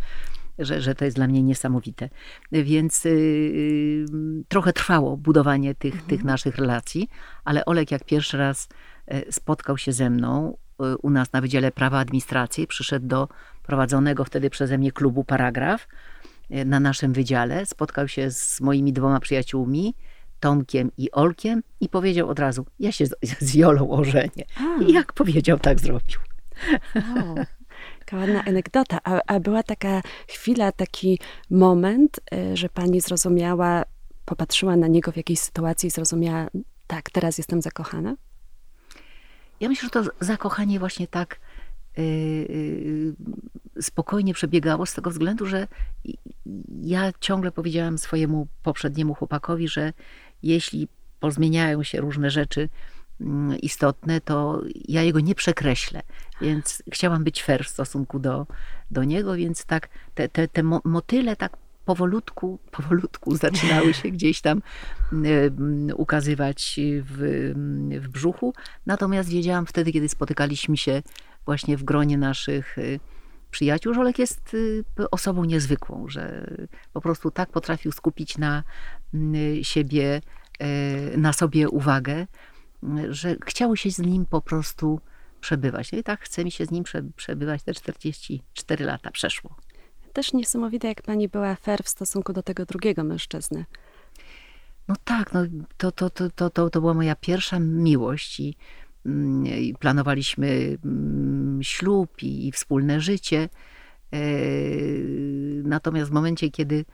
że, że to jest dla mnie niesamowite. Więc yy, trochę trwało budowanie tych, mhm. tych naszych relacji, ale Olek jak pierwszy raz e, spotkał się ze mną e, u nas na Wydziale Prawa Administracji, przyszedł do prowadzonego wtedy przeze mnie klubu Paragraf e, na naszym wydziale, spotkał się z moimi dwoma przyjaciółmi, Tomkiem i Olkiem i powiedział od razu, ja się z, z Jolą ożenię. I jak powiedział, tak zrobił. Taka ładna anegdota. A, a była taka chwila, taki moment, y, że pani zrozumiała, popatrzyła na niego w jakiejś sytuacji i zrozumiała, tak, teraz jestem zakochana? Ja myślę, że to zakochanie właśnie tak yy, yy, spokojnie przebiegało z tego względu, że ja ciągle powiedziałam swojemu poprzedniemu chłopakowi, że jeśli pozmieniają się różne rzeczy Mm, istotne, to ja jego nie przekreślę. Więc chciałam być fair w stosunku do, do niego, więc tak te, te, te motyle tak powolutku, powolutku zaczynały się gdzieś tam ukazywać w, w brzuchu. Natomiast wiedziałam wtedy, kiedy spotykaliśmy się właśnie w gronie naszych przyjaciół, że Olek jest y, osobą niezwykłą, że po prostu tak potrafił skupić na mm, siebie, e, na sobie uwagę, że chciało się z nim po prostu przebywać. No i tak chce mi się z nim przebywać. Te 44 lata przeszło. Też niesamowite, jak pani była fair w stosunku do tego drugiego mężczyzny. No tak, no to, to, to, to, to, to była moja pierwsza miłość i Mm, planowaliśmy mm, ślub i wspólne życie. E, natomiast w momencie, kiedy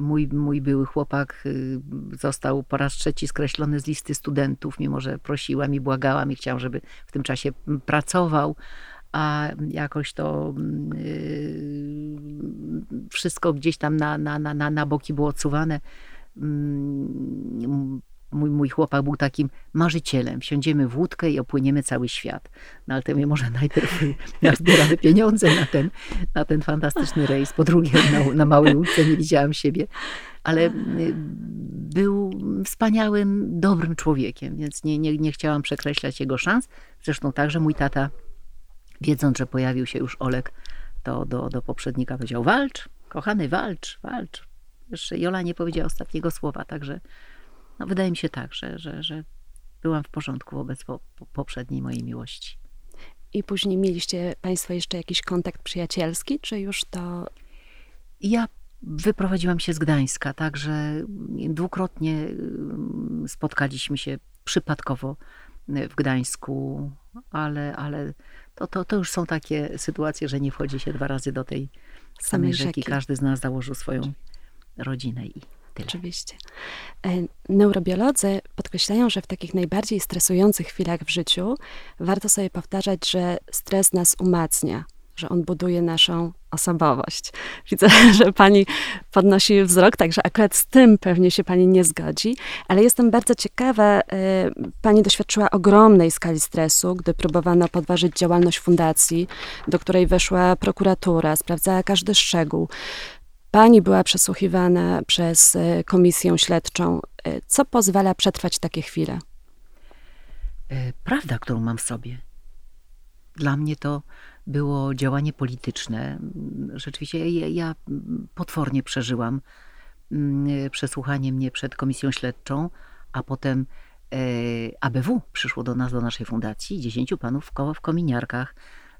mój, mój były chłopak y, został po raz trzeci skreślony z listy studentów, mimo że prosiłam i błagałam i chciałam, żeby w tym czasie pracował, a jakoś to y, wszystko gdzieś tam na, na, na, na boki było odsuwane mój, chłopak był takim marzycielem. Wsiądziemy w łódkę i opłyniemy cały świat. No ale to my może najpierw nazbieramy pieniądze na ten, na ten fantastyczny rejs. Po drugie, na, na małej łódce nie widziałam siebie. Ale y, był wspaniałym, dobrym człowiekiem, więc nie, nie, nie chciałam przekreślać jego szans. Zresztą także mój tata, wiedząc, że pojawił się już Olek, to do, do poprzednika powiedział: walcz, kochany, walcz, walcz. Jeszcze Jola nie powiedziała ostatniego słowa, także no wydaje mi się tak, że, że, że byłam w porządku wobec po, po poprzedniej mojej miłości. I później mieliście Państwo jeszcze jakiś kontakt przyjacielski, czy już to. Ja wyprowadziłam się z Gdańska, także dwukrotnie mm, spotkaliśmy się przypadkowo w Gdańsku, ale, ale to, to, to już są takie sytuacje, że nie wchodzi się dwa razy do tej samej, samej rzeki. rzeki. Każdy z nas założył swoją rodzinę i Tyle. Oczywiście. E, neurobiolodzy podkreślają, że w takich najbardziej stresujących chwilach w życiu warto sobie powtarzać, że stres nas umacnia, że on buduje naszą osobowość. Widzę, że pani podnosi wzrok, także akurat z tym pewnie się pani nie zgodzi, ale jestem bardzo ciekawa. E, pani doświadczyła ogromnej skali stresu, gdy próbowano podważyć działalność fundacji, do której weszła prokuratura, sprawdzała każdy szczegół. Pani była przesłuchiwana przez e, komisję śledczą. E, co pozwala przetrwać takie chwile? E, prawda, którą mam w sobie. Dla mnie to było działanie polityczne. Rzeczywiście ja, ja potwornie przeżyłam mm, przesłuchanie mnie przed komisją śledczą, a potem ABW przyszło do nas, do naszej fundacji, dziesięciu panów w kominiarkach,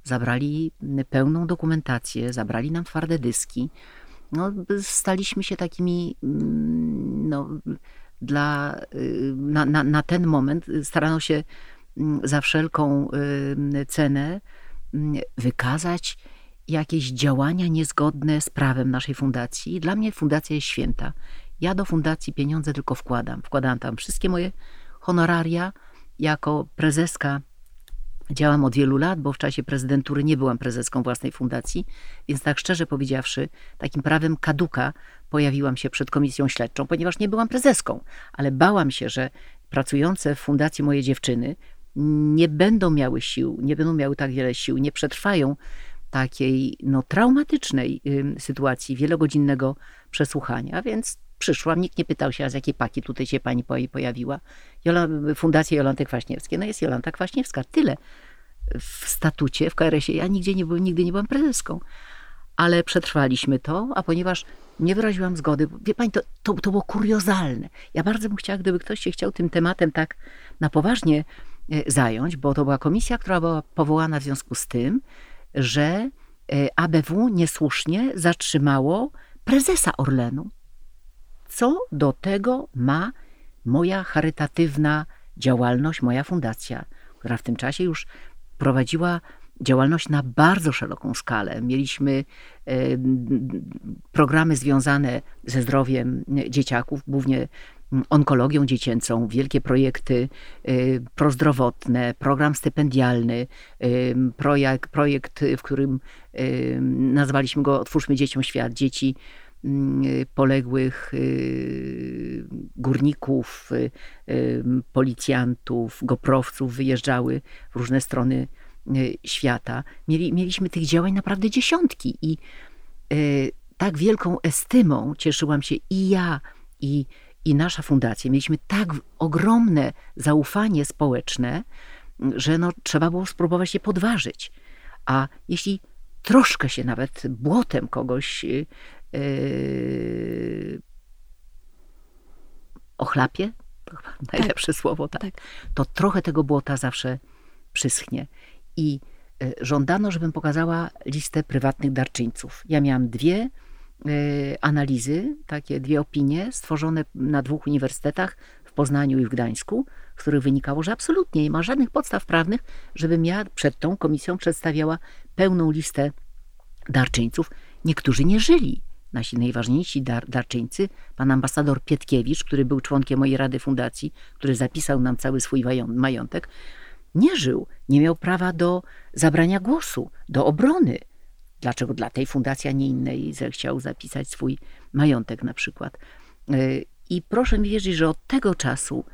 zabrali pełną dokumentację, zabrali nam twarde dyski, no, staliśmy się takimi, mm, no, dla, y, na, na, na ten moment starano się mm, za wszelką y, cenę mm, wykazać jakieś działania niezgodne z prawem naszej fundacji. Dla mnie fundacja jest święta. Ja do fundacji pieniądze tylko wkładam. Wkładam tam wszystkie moje honoraria jako prezeska Działam od wielu lat, bo w czasie prezydentury nie byłam prezeską własnej fundacji, więc tak szczerze powiedziawszy, takim prawem kaduka pojawiłam się przed komisją śledczą, ponieważ nie byłam prezeską, ale bałam się, że pracujące w fundacji moje dziewczyny nie będą miały sił, nie będą miały tak wiele sił, nie przetrwają takiej no, traumatycznej y, sytuacji wielogodzinnego przesłuchania, więc przyszłam, nikt nie pytał się, a z jakiej paki tutaj się pani pojawiła. Jola, Fundacja Jolanty Kwaśniewskiej. No jest Jolanta Kwaśniewska. Tyle w statucie, w KRS-ie. Ja nigdzie nie byłem, nigdy nie byłam prezeską. Ale przetrwaliśmy to, a ponieważ nie wyraziłam zgody, wie pani, to, to, to było kuriozalne. Ja bardzo bym chciała, gdyby ktoś się chciał tym tematem tak na poważnie e, zająć, bo to była komisja, która była powołana w związku z tym, że e, ABW niesłusznie zatrzymało prezesa Orlenu co do tego ma moja charytatywna działalność, moja fundacja, która w tym czasie już prowadziła działalność na bardzo szeroką skalę. Mieliśmy e, programy związane ze zdrowiem dzieciaków, głównie onkologią dziecięcą, wielkie projekty e, prozdrowotne, program stypendialny, e, projekt, projekt w którym nazwaliśmy go Otwórzmy dzieciom świat. Dzieci poległych y, górników, y, y, policjantów, goprowców wyjeżdżały w różne strony świata. Mieli, mieliśmy tych działań naprawdę dziesiątki i tak wielką estymą cieszyłam się i ja, i, i nasza fundacja. Mieliśmy tak ogromne zaufanie społeczne, że no, trzeba było spróbować je podważyć. A jeśli troszkę się nawet błotem kogoś yy, ochlapie, to chyba tak. najlepsze słowo, tak, tak, to trochę tego błota zawsze przyschnie. I y, żądano, żebym pokazała listę prywatnych darczyńców. Ja miałam dwie y, analizy, takie dwie opinie stworzone na dwóch uniwersytetach w Poznaniu i w Gdańsku, z których wynikało, że absolutnie nie ma żadnych podstaw prawnych, żebym ja przed tą komisją przedstawiała pełną listę darczyńców. Niektórzy nie żyli. Nasi najważniejsi dar, darczyńcy, pan ambasador Pietkiewicz, który był członkiem mojej Rady Fundacji, który zapisał nam cały swój majątek, nie żył, nie miał prawa do zabrania głosu, do obrony. Dlaczego dla tej fundacji, a nie innej zechciał zapisać swój majątek na przykład. E, I proszę mi wierzyć, że od tego czasu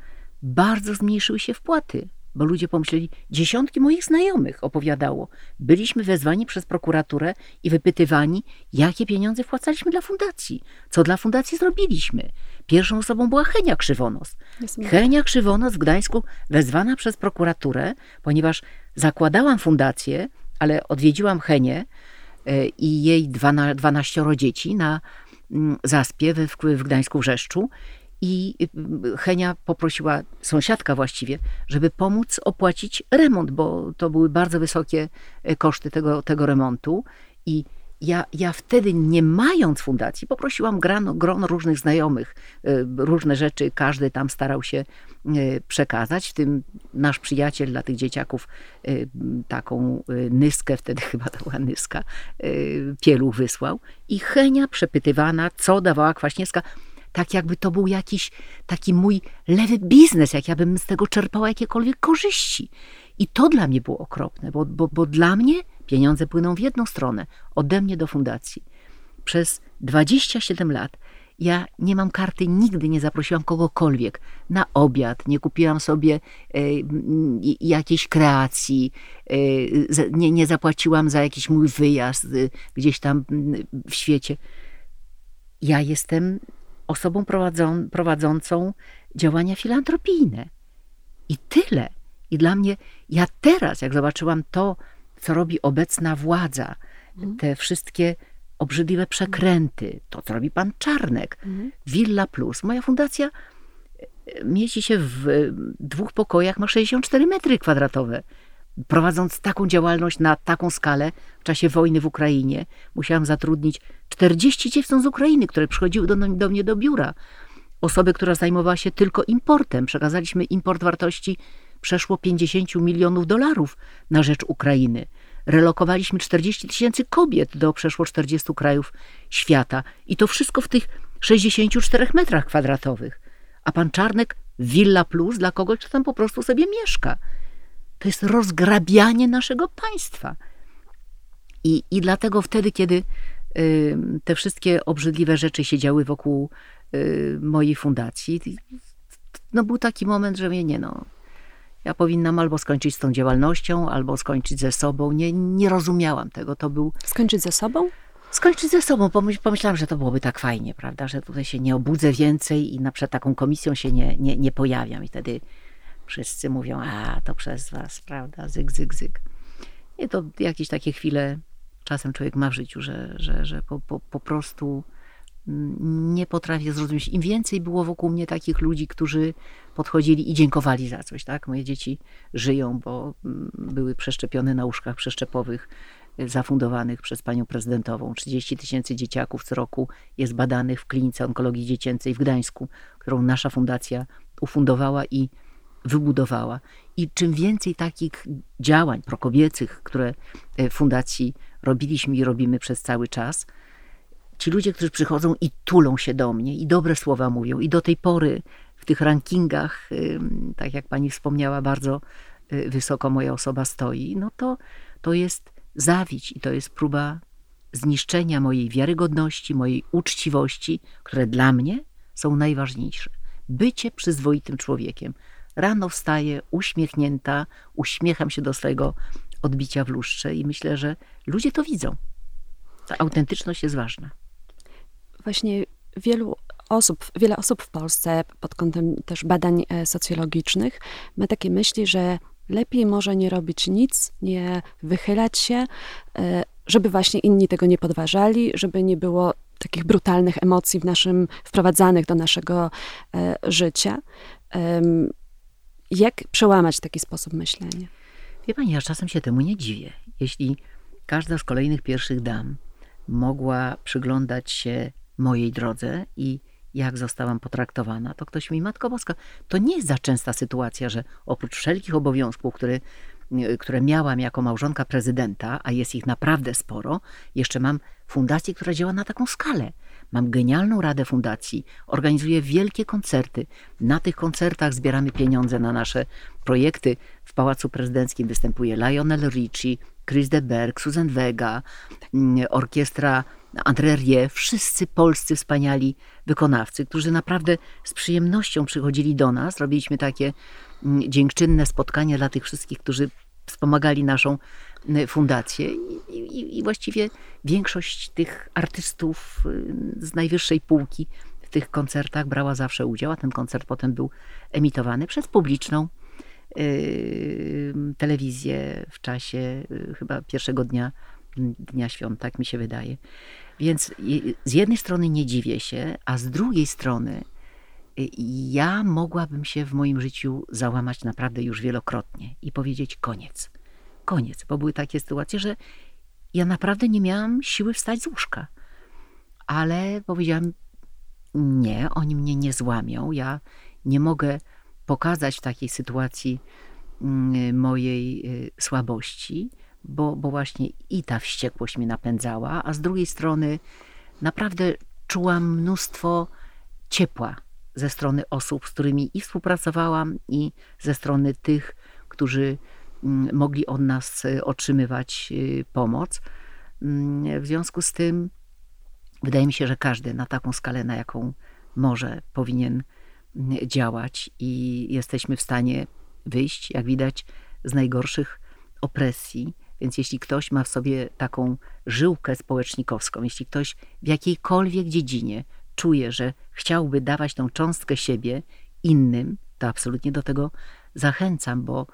bardzo zmniejszyły się wpłaty bo ludzie pomyśleli, dziesiątki moich znajomych opowiadało. Byliśmy wezwani przez prokuraturę i wypytywani, jakie pieniądze wpłacaliśmy dla fundacji, co dla fundacji zrobiliśmy. Pierwszą osobą była Henia Krzywonos. Henia Krzywonos w Gdańsku wezwana przez prokuraturę, ponieważ zakładałam fundację, ale odwiedziłam Henię e, i jej dwanaścioro dzieci na mm, zaspie w, w Gdańsku Wrzeszczu i y, Henia poprosiła, sąsiadka właściwie, żeby pomóc opłacić remont, bo to były bardzo wysokie e, koszty tego, tego remontu. I ja, ja wtedy, nie mając fundacji, poprosiłam grano, grono różnych znajomych, e, różne rzeczy, każdy tam starał się e, przekazać, w tym nasz przyjaciel dla tych dzieciaków taką nyskę, wtedy chyba to była nyska, pieluch wysłał. I Henia przepytywana, co dawała Kwaśniewska, tak jakby to był jakiś taki mój lewy biznes, jak ja bym z tego czerpała jakiekolwiek korzyści. I to dla mnie było okropne, bo, bo, bo dla mnie pieniądze płyną w jedną stronę, ode mnie do fundacji. Przez 27 lat ja nie mam karty, nigdy nie zaprosiłam kogokolwiek na obiad, nie kupiłam sobie e, jakiejś kreacji, e, nie, nie zapłaciłam za jakiś mój wyjazd e, gdzieś tam w świecie. Ja jestem osobą prowadzą, prowadzącą działania filantropijne. I tyle. I dla mnie, ja teraz, jak zobaczyłam to, co robi obecna władza, mhm. te wszystkie obrzydliwe przekręty, to, co robi pan Czarnek, mhm. Villa Plus. Moja fundacja e, mieści się w dwóch pokojach, ma 64 metry kwadratowe prowadząc taką działalność na taką skalę w czasie wojny w Ukrainie, musiałam zatrudnić 40 dziewcząt z Ukrainy, które przychodziły do, do mnie do biura. Osobę, która zajmowała się tylko importem. Przekazaliśmy import wartości przeszło 50 milionów dolarów na rzecz Ukrainy. Relokowaliśmy 40 tysięcy kobiet do przeszło 40 krajów świata. I to wszystko w tych 64 metrach kwadratowych. A pan Czarnek Villa Plus dla kogoś, kto tam po prostu sobie mieszka. To jest rozgrabianie naszego państwa. I, i dlatego wtedy, kiedy y, te wszystkie obrzydliwe rzeczy się działy wokół y, mojej fundacji, no był taki moment, że mnie nie no, ja powinnam albo skończyć z tą działalnością, albo skończyć ze sobą. Nie, nie rozumiałam tego. To był. Skończyć ze sobą? Skończyć ze sobą. Pomyślałam, że to byłoby tak fajnie, prawda? Że tutaj się nie obudzę więcej i na przykład taką komisją się nie, nie, nie pojawiam. I wtedy wszyscy mówią, a to przez was, prawda, zyg, zyg, zyg. I to jakieś takie chwile czasem człowiek ma w życiu, że, że, że po, po, po prostu mm, nie potrafię zrozumieć. Im więcej było wokół mnie takich ludzi, którzy podchodzili i dziękowali za coś, tak? Moje dzieci żyją, bo mm, były przeszczepione na łóżkach przeszczepowych y, zafundowanych przez panią prezydentową. 30 tysięcy dzieciaków co roku jest badanych w klinice onkologii dziecięcej w Gdańsku, którą nasza fundacja ufundowała i wybudowała. I czym więcej takich działań prokobiecych, które w fundacji robiliśmy i robimy przez cały czas, ci ludzie, którzy przychodzą i tulą się do mnie i dobre słowa mówią, i do tej pory w tych rankingach, tak jak pani wspomniała, bardzo y, wysoko moja osoba stoi, no to, to jest zawić i to jest próba zniszczenia mojej wiarygodności, mojej uczciwości, które dla mnie są najważniejsze. Bycie przyzwoitym człowiekiem, Rano wstaję uśmiechnięta, uśmiecham się do swojego odbicia w lustrze i myślę, że ludzie to widzą. Ta autentyczność jest ważna. właśnie wielu osób, wiele osób w Polsce pod kątem też badań e, socjologicznych ma takie myśli, że lepiej może nie robić nic, nie wychylać się, e, żeby właśnie inni tego nie podważali, żeby nie było takich brutalnych emocji w naszym, wprowadzanych do naszego e, życia. Jak przełamać taki sposób myślenia? Wie pani, ja czasem się temu nie dziwię. Jeśli każda z kolejnych pierwszych dam mogła przyglądać się mojej drodze i jak zostałam potraktowana, to ktoś mi, Matko Boska, to nie jest za częsta sytuacja, że oprócz wszelkich obowiązków, które, które miałam jako małżonka prezydenta, a jest ich naprawdę sporo, jeszcze mam fundację, która działa na taką skalę. Mam genialną radę fundacji, organizuję wielkie koncerty. Na tych koncertach zbieramy pieniądze na nasze projekty. W Pałacu Prezydenckim występuje Lionel Richie, Chris de Berg, Susan Vega, mm, orkiestra André Rie, wszyscy polscy wspaniali wykonawcy, którzy naprawdę z przyjemnością przychodzili do nas. Robiliśmy takie mm, dziękczynne spotkania dla tych wszystkich, którzy wspomagali naszą y, fundację I, i, i, właściwie większość tych artystów y, z najwyższej półki w tych koncertach brała zawsze udział, a ten koncert potem był emitowany przez publiczną yy, telewizję w czasie yy, chyba pierwszego dnia Dnia Świąt, tak mi się wydaje. Więc z jednej strony nie dziwię się, a z drugiej strony y, ja mogłabym się w moim życiu załamać naprawdę już wielokrotnie i powiedzieć koniec. Koniec, bo były takie sytuacje, że ja naprawdę nie miałam siły wstać z łóżka. Ale powiedziałam, nie, oni mnie nie złamią. Ja nie mogę pokazać takiej sytuacji mm, mojej y, słabości bo, bo właśnie i ta wściekłość mnie napędzała, a z drugiej strony naprawdę czułam mnóstwo ciepła ze strony osób, z którymi i współpracowałam, i ze strony tych, którzy mm, mogli od nas y, otrzymywać y, pomoc. Mm, w związku z tym wydaje mi się, że każdy na taką skalę, na jaką może, powinien mm, działać i jesteśmy w stanie wyjść, jak widać, z najgorszych opresji, więc jeśli ktoś ma w sobie taką żyłkę społecznikowską, jeśli ktoś w jakiejkolwiek dziedzinie czuje, że chciałby dawać tą cząstkę siebie innym, to absolutnie do tego zachęcam, bo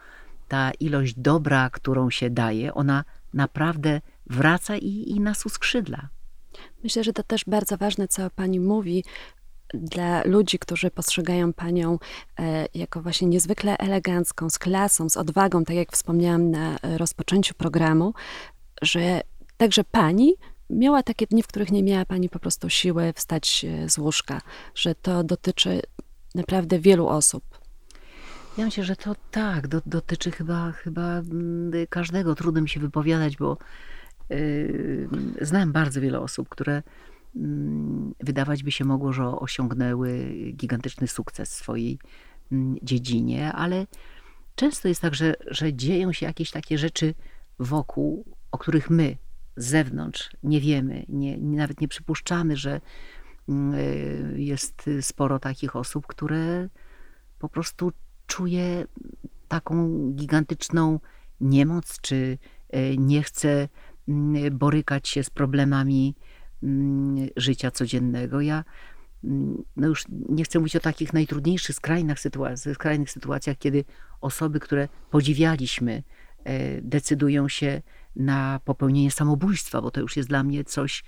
ta ilość dobra, którą się daje, ona naprawdę wraca i, i nas uskrzydla. Myślę, że to też bardzo ważne, co pani mówi, dla ludzi, którzy postrzegają panią e, jako właśnie niezwykle elegancką, z klasą, z odwagą, tak jak wspomniałam na rozpoczęciu programu, że także pani miała takie dni, w których nie miała pani po prostu siły wstać z łóżka, że to dotyczy naprawdę wielu osób. Ja myślę, że to tak, do, dotyczy chyba, chyba mm, każdego. Trudno mi się wypowiadać, bo yy, znam bardzo wiele osób, które Mm, wydawać by się mogło, że osiągnęły gigantyczny sukces w swojej mm, dziedzinie, ale często jest tak, że, że dzieją się jakieś takie rzeczy wokół, o których my zewnątrz nie wiemy, nie, nawet nie przypuszczamy, że mm, jest sporo takich osób, które po prostu czuje taką gigantyczną niemoc, czy e, nie chce borykać się z problemami Mm, życia codziennego. Ja mm, no już nie chcę mówić o takich najtrudniejszych, skrajnych, sytuacjach, skrajnych sytuacjach, kiedy osoby, które podziwialiśmy, e, decydują się na popełnienie samobójstwa, bo to już jest dla mnie coś,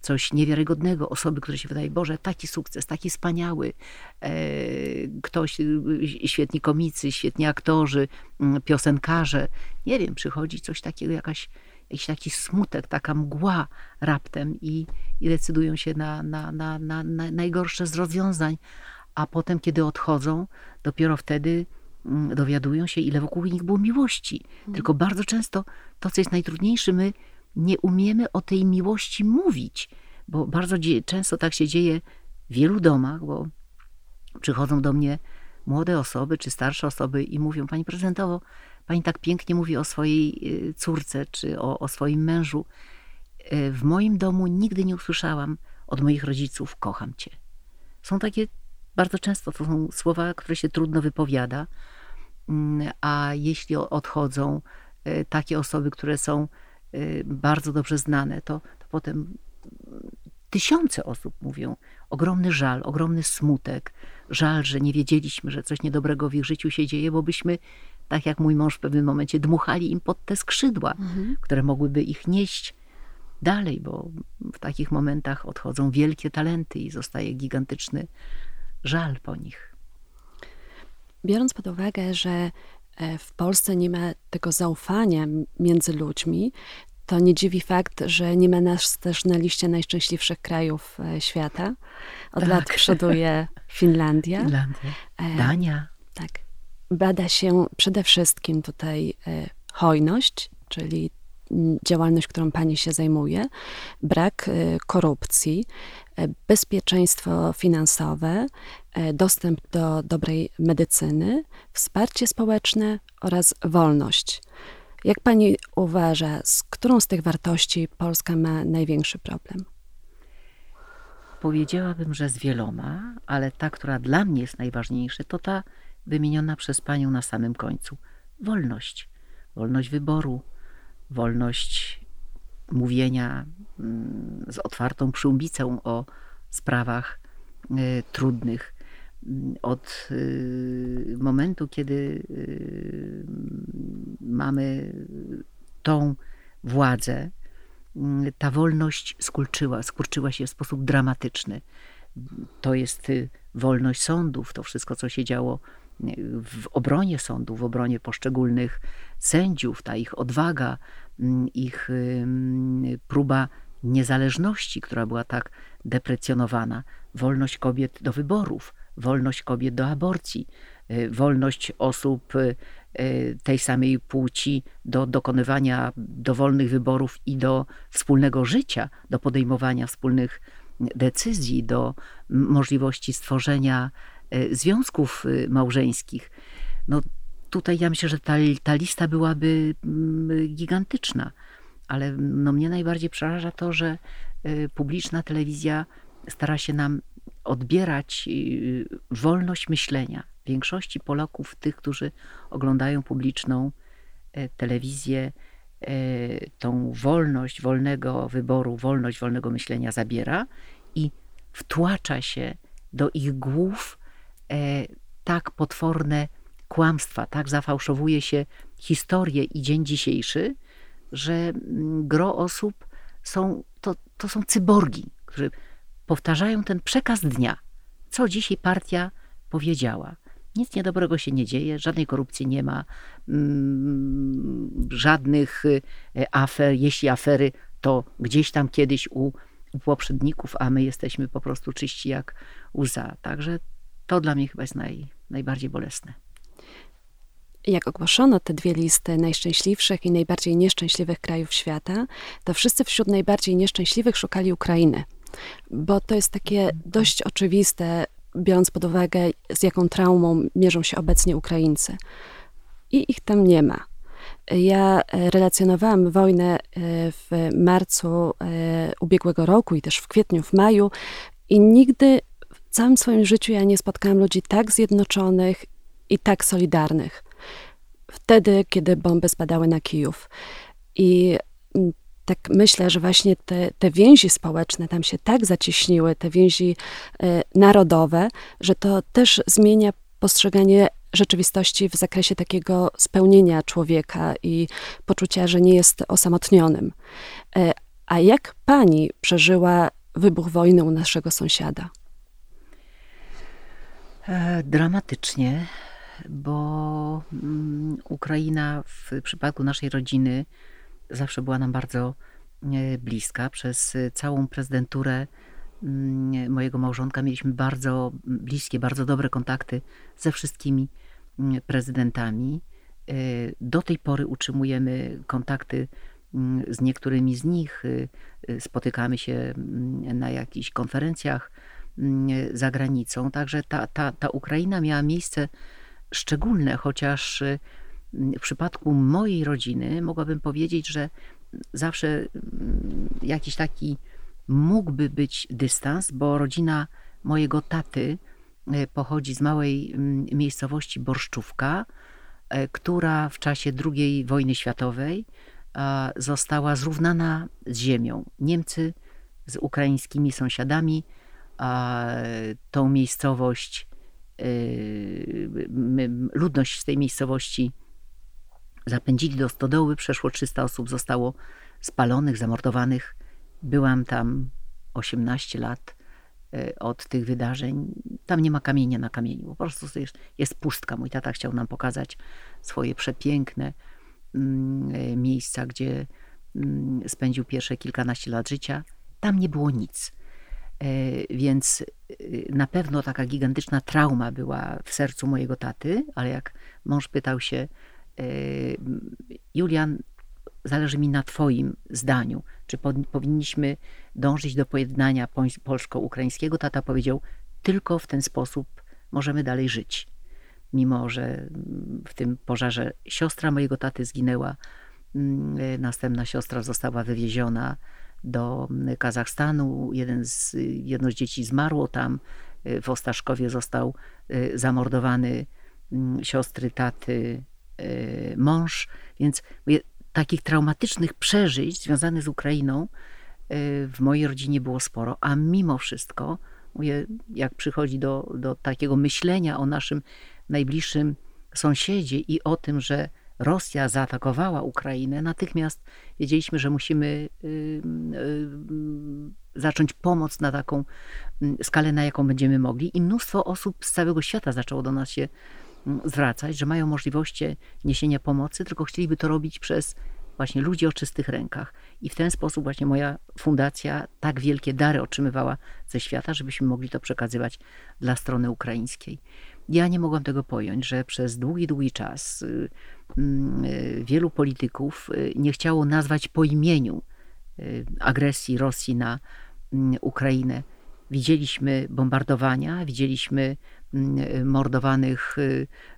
coś niewiarygodnego. Osoby, które się wydaje, Boże, taki sukces, taki wspaniały. E, ktoś, świetni komicy, świetni aktorzy, mm, piosenkarze. Nie wiem, przychodzi coś takiego, jakaś jakiś taki smutek, taka mgła raptem i, i decydują się na, na, na, na, na najgorsze z rozwiązań, a potem, kiedy odchodzą, dopiero wtedy dowiadują się, ile wokół nich było miłości. Tylko bardzo często to, co jest najtrudniejsze, my nie umiemy o tej miłości mówić, bo bardzo często tak się dzieje w wielu domach, bo przychodzą do mnie młode osoby czy starsze osoby i mówią, pani prezydentowo, Pani tak pięknie mówi o swojej y, córce czy o, o swoim mężu. Y, w moim domu nigdy nie usłyszałam od moich rodziców: Kocham cię. Są takie bardzo często to są słowa, które się trudno wypowiada, mm, a jeśli odchodzą y, takie osoby, które są bardzo dobrze znane, to, to potem tysiące osób mówią, ogromny żal, ogromny smutek, żal, że nie wiedzieliśmy, że coś niedobrego w ich życiu się dzieje, bo byśmy, tak jak mój mąż w pewnym momencie, dmuchali im pod te skrzydła, mhm. które mogłyby ich nieść dalej, bo w takich momentach odchodzą wielkie talenty i zostaje gigantyczny żal po nich. Biorąc pod uwagę, że e, w Polsce nie ma tego zaufania między ludźmi, to nie dziwi fakt, że nie ma nas też na liście najszczęśliwszych krajów e, świata. Od tak. lat przoduje Finlandia. Finlandia. E, Dania. Tak. Bada się przede wszystkim tutaj hojność, czyli działalność, którą pani się zajmuje, brak korupcji, bezpieczeństwo finansowe, dostęp do dobrej medycyny, wsparcie społeczne oraz wolność. Jak pani uważa, z którą z tych wartości Polska ma największy problem? Powiedziałabym, że z wieloma, ale ta, która dla mnie jest najważniejsza, to ta wymieniona przez panią na samym końcu. Wolność. Wolność wyboru, wolność mówienia mm, z otwartą przyłbicą o sprawach y, trudnych. Od y, momentu, kiedy y, mamy tą władzę, ta wolność skurczyła, skurczyła się w sposób dramatyczny. To jest wolność sądów, to wszystko, co się działo w obronie sądu, w obronie poszczególnych sędziów, ta ich odwaga, mm, ich próba niezależności, która była tak deprecjonowana, wolność kobiet do wyborów, wolność kobiet do aborcji, y, wolność osób y, y, tej samej płci do dokonywania dowolnych wyborów i do wspólnego życia, do podejmowania wspólnych decyzji, do możliwości stworzenia związków małżeńskich. No tutaj ja myślę, że ta, ta lista byłaby mm, gigantyczna, ale no mnie najbardziej przeraża to, że e, publiczna telewizja stara się nam odbierać wolność myślenia. Większości Polaków, tych, którzy oglądają publiczną telewizję, tą wolność wolnego wyboru, wolność wolnego myślenia zabiera i wtłacza się do ich głów E, tak potworne kłamstwa, tak zafałszowuje się historię i dzień dzisiejszy, że mm, gro osób są, to, to są cyborgi, którzy powtarzają ten przekaz dnia. Co dzisiaj partia powiedziała. Nic niedobrego się nie dzieje, żadnej korupcji nie ma, mm, żadnych e, afer. Jeśli afery, to gdzieś tam kiedyś u, u poprzedników, a my jesteśmy po prostu czyści jak łza. Także to dla mnie chyba jest naj, najbardziej bolesne. Jak ogłoszono te dwie listy najszczęśliwszych i najbardziej nieszczęśliwych krajów świata, to wszyscy wśród najbardziej nieszczęśliwych szukali Ukrainy. Bo to jest takie dość oczywiste, biorąc pod uwagę, z jaką traumą mierzą się obecnie Ukraińcy. I ich tam nie ma. Ja e, relacjonowałam wojnę e, w marcu e, ubiegłego roku i też w kwietniu, w maju, i nigdy w całym swoim życiu ja nie spotkałam ludzi tak zjednoczonych i tak solidarnych. Wtedy, kiedy bomby spadały na Kijów. I mm, tak myślę, że właśnie te, te więzi społeczne tam się tak zacieśniły, te więzi y, narodowe, że to też zmienia postrzeganie rzeczywistości w zakresie takiego spełnienia człowieka i poczucia, że nie jest osamotnionym. Y, a jak pani przeżyła wybuch wojny u naszego sąsiada? E, dramatycznie, bo mm, Ukraina w przypadku naszej rodziny zawsze była nam bardzo e, bliska. Przez całą prezydenturę mm, mojego małżonka mieliśmy bardzo bliskie, bardzo dobre kontakty ze wszystkimi mm, prezydentami. E, do tej pory utrzymujemy kontakty z niektórymi z nich. Spotykamy się na jakichś konferencjach za granicą. Także ta, ta, ta Ukraina miała miejsce szczególne, chociaż mm, w przypadku mojej rodziny mogłabym powiedzieć, że zawsze mm, jakiś taki mógłby być dystans, bo rodzina mojego taty e, pochodzi z małej miejscowości Borszczówka, e, która w czasie II wojny światowej została zrównana z ziemią. Niemcy z ukraińskimi sąsiadami. Tą miejscowość, ludność z tej miejscowości zapędzili do stodoły, przeszło 300 osób zostało spalonych, zamordowanych. Byłam tam 18 lat e, od tych wydarzeń. Tam nie ma kamienia na kamieniu, po prostu jest, jest pustka. Mój tata chciał nam pokazać swoje przepiękne mm, e, miejsca, gdzie mm, spędził pierwsze kilkanaście lat życia. Tam nie było nic. E, więc na pewno taka gigantyczna trauma była w sercu mojego taty, ale jak mąż pytał się, Julian, zależy mi na Twoim zdaniu. Czy powinniśmy dążyć do pojednania polsko-ukraińskiego? Tata powiedział, tylko w ten sposób możemy dalej żyć. Mimo, że w tym pożarze siostra mojego taty zginęła, mm, następna siostra została wywieziona do Kazachstanu. Jeden z, jedno z dzieci zmarło tam. W Ostaszkowie został y, zamordowany mm, siostry taty y, mąż. Więc takich traumatycznych przeżyć związanych z Ukrainą y, w mojej rodzinie było sporo, a mimo wszystko, mówię, jak przychodzi do, do takiego myślenia o naszym najbliższym sąsiedzie i o tym, że Rosja zaatakowała Ukrainę, natychmiast wiedzieliśmy, że musimy y, y, zacząć pomoc na taką mm, skalę, na jaką będziemy mogli. I mnóstwo osób z całego świata zaczęło do nas się zwracać, że mają możliwości niesienia pomocy, tylko chcieliby to robić przez właśnie ludzi o czystych rękach. I w ten sposób właśnie moja fundacja tak wielkie dary otrzymywała ze świata, żebyśmy mogli to przekazywać dla strony ukraińskiej. Ja nie mogłam tego pojąć, że przez długi, długi czas y, y, wielu polityków y, nie chciało nazwać po imieniu agresji Rosji na Ukrainę. Widzieliśmy bombardowania, widzieliśmy Mm, mordowanych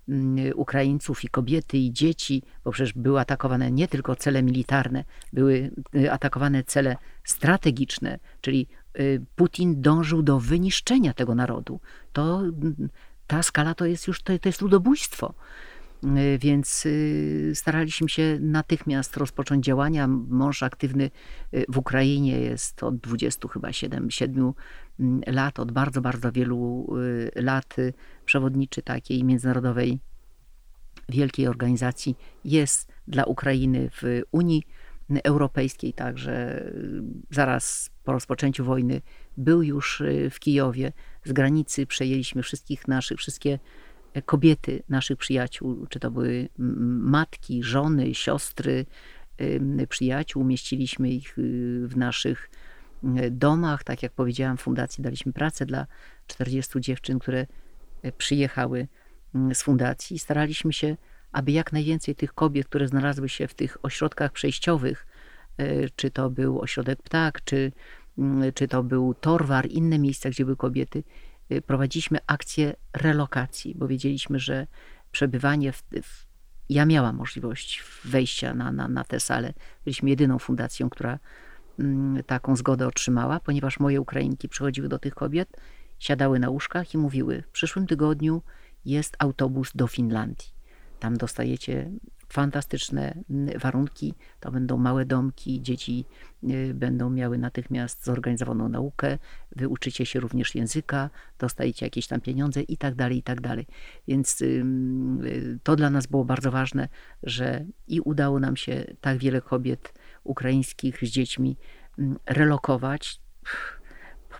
mm, Ukraińców i kobiety i dzieci, bo przecież były atakowane nie tylko cele militarne, były atakowane cele strategiczne, czyli Putin dążył do wyniszczenia tego narodu. To, mm, ta skala to jest już to, to jest ludobójstwo. Y, więc y, staraliśmy się natychmiast rozpocząć działania. Mąż aktywny y, w Ukrainie jest od 20 chyba 7, 7 mm, lat, od bardzo, bardzo wielu lat przewodniczy takiej międzynarodowej wielkiej organizacji jest dla Ukrainy w Unii Europejskiej, także zaraz po rozpoczęciu wojny był już w Kijowie. Z granicy przejęliśmy wszystkich naszych, wszystkie kobiety naszych przyjaciół, czy to były matki, żony, siostry przyjaciół, umieściliśmy ich y, w naszych domach. Tak jak powiedziałam, fundacji daliśmy pracę dla 40 dziewczyn, które e, przyjechały z fundacji. Staraliśmy się, aby jak najwięcej tych kobiet, które znalazły się w tych ośrodkach przejściowych, e, czy to był ośrodek Ptak, czy, czy to był Torwar, inne miejsca, gdzie były kobiety, Y, prowadziliśmy akcję relokacji, bo wiedzieliśmy, że przebywanie w, w ja miałam możliwość wejścia na, na, na tę salę. Byliśmy jedyną fundacją, która taką zgodę otrzymała, ponieważ moje Ukrainki przychodziły do tych kobiet, siadały na łóżkach i mówiły: W przyszłym tygodniu jest autobus do Finlandii. Tam dostajecie fantastyczne mm, warunki. To będą małe domki, dzieci y, będą miały natychmiast zorganizowaną naukę, wy uczycie się również języka, dostajecie jakieś tam pieniądze i tak dalej, i tak dalej. Więc y, to dla nas było bardzo ważne, że i udało nam się tak wiele kobiet ukraińskich z dziećmi mm, relokować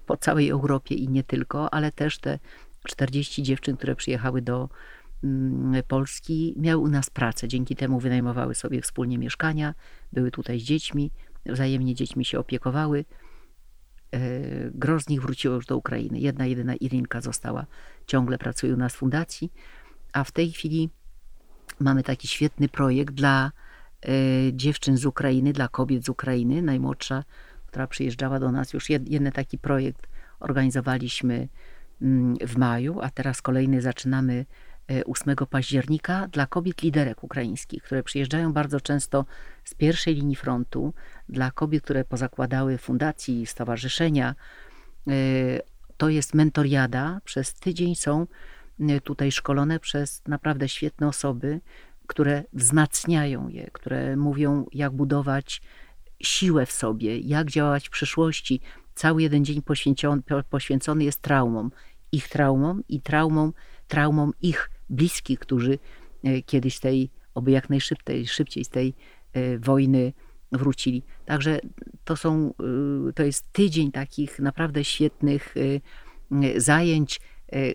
po całej Europie i nie tylko, ale też te 40 dziewczyn, które przyjechały do Polski miały u nas pracę. Dzięki temu wynajmowały sobie wspólnie mieszkania, były tutaj z dziećmi, wzajemnie dziećmi się opiekowały. E, gro z nich wróciło już do Ukrainy. Jedna, jedyna Irinka została, ciągle pracuje u nas w fundacji, a w tej chwili mamy taki świetny projekt dla e, dziewczyn z Ukrainy, dla kobiet z Ukrainy. Najmłodsza, która przyjeżdżała do nas, już jeden taki projekt organizowaliśmy mm, w maju, a teraz kolejny zaczynamy 8 października dla kobiet liderek ukraińskich, które przyjeżdżają bardzo często z pierwszej linii frontu, dla kobiet, które pozakładały fundacji, stowarzyszenia. E, to jest mentoriada. Przez tydzień są e, tutaj szkolone przez naprawdę świetne osoby, które wzmacniają je, które mówią, jak budować siłę w sobie, jak działać w przyszłości, cały jeden dzień poświęcony, jest traumom. Ich traumom i traumom, traumom ich bliskich, którzy e, kiedyś tej, oby jak najszybciej szybciej z tej e, wojny wrócili. Także to są, e, to jest tydzień takich naprawdę świetnych zajęć.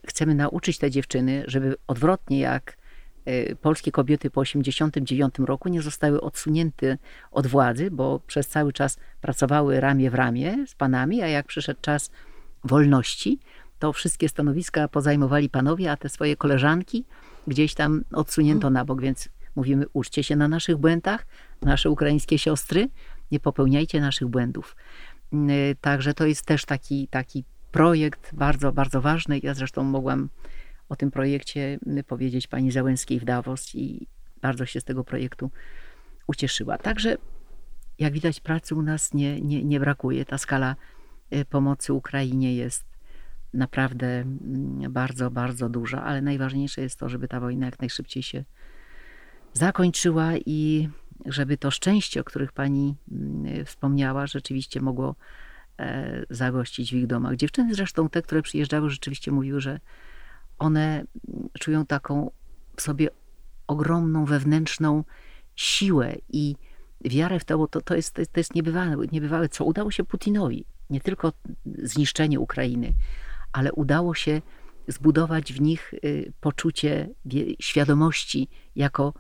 Chcemy nauczyć te dziewczyny, żeby odwrotnie jak polskie kobiety po 1989 roku nie zostały odsunięte od władzy, bo przez cały czas pracowały ramię w ramię z panami, a jak przyszedł czas wolności, to wszystkie stanowiska pozajmowali panowie, a te swoje koleżanki gdzieś tam odsunięto na bok, więc mówimy, uczcie się na naszych błędach, nasze ukraińskie siostry, nie popełniajcie naszych błędów. Y, także to jest też taki, taki projekt bardzo, bardzo ważny. Ja zresztą mogłam o tym projekcie y, powiedzieć pani Załęskiej w Davos i bardzo się z tego projektu ucieszyła. Także jak widać pracy u nas nie, nie, nie brakuje. Ta skala y, pomocy Ukrainie jest naprawdę mm, bardzo, bardzo duża, ale najważniejsze jest to, żeby ta wojna jak najszybciej się zakończyła i żeby to szczęście, o których pani mm, wspomniała, rzeczywiście mogło e, zagościć w ich domach. Dziewczyny zresztą, te, które przyjeżdżały, rzeczywiście mówiły, że one mm, czują taką w sobie ogromną wewnętrzną siłę i wiarę w to, bo to, to, jest, to jest niebywałe, niebywałe, co udało się Putinowi. Nie tylko zniszczenie Ukrainy, ale udało się zbudować w nich y, poczucie świadomości jako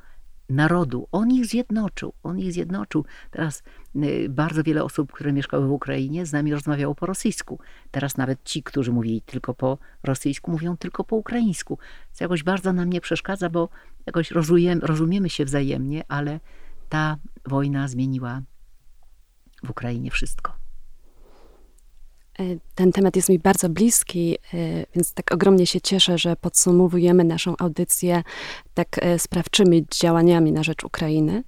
narodu. On ich zjednoczył, on ich zjednoczył. Teraz y, bardzo wiele osób, które mieszkały w Ukrainie, z nami rozmawiało po rosyjsku. Teraz nawet ci, którzy mówili tylko po rosyjsku, mówią tylko po ukraińsku. Co jakoś bardzo nam nie przeszkadza, bo jakoś rozumiem, rozumiemy się wzajemnie, ale ta wojna zmieniła w Ukrainie wszystko. E, ten temat jest mi bardzo bliski, e, więc tak ogromnie się cieszę, że podsumowujemy naszą audycję tak e, sprawczymi działaniami na rzecz Ukrainy.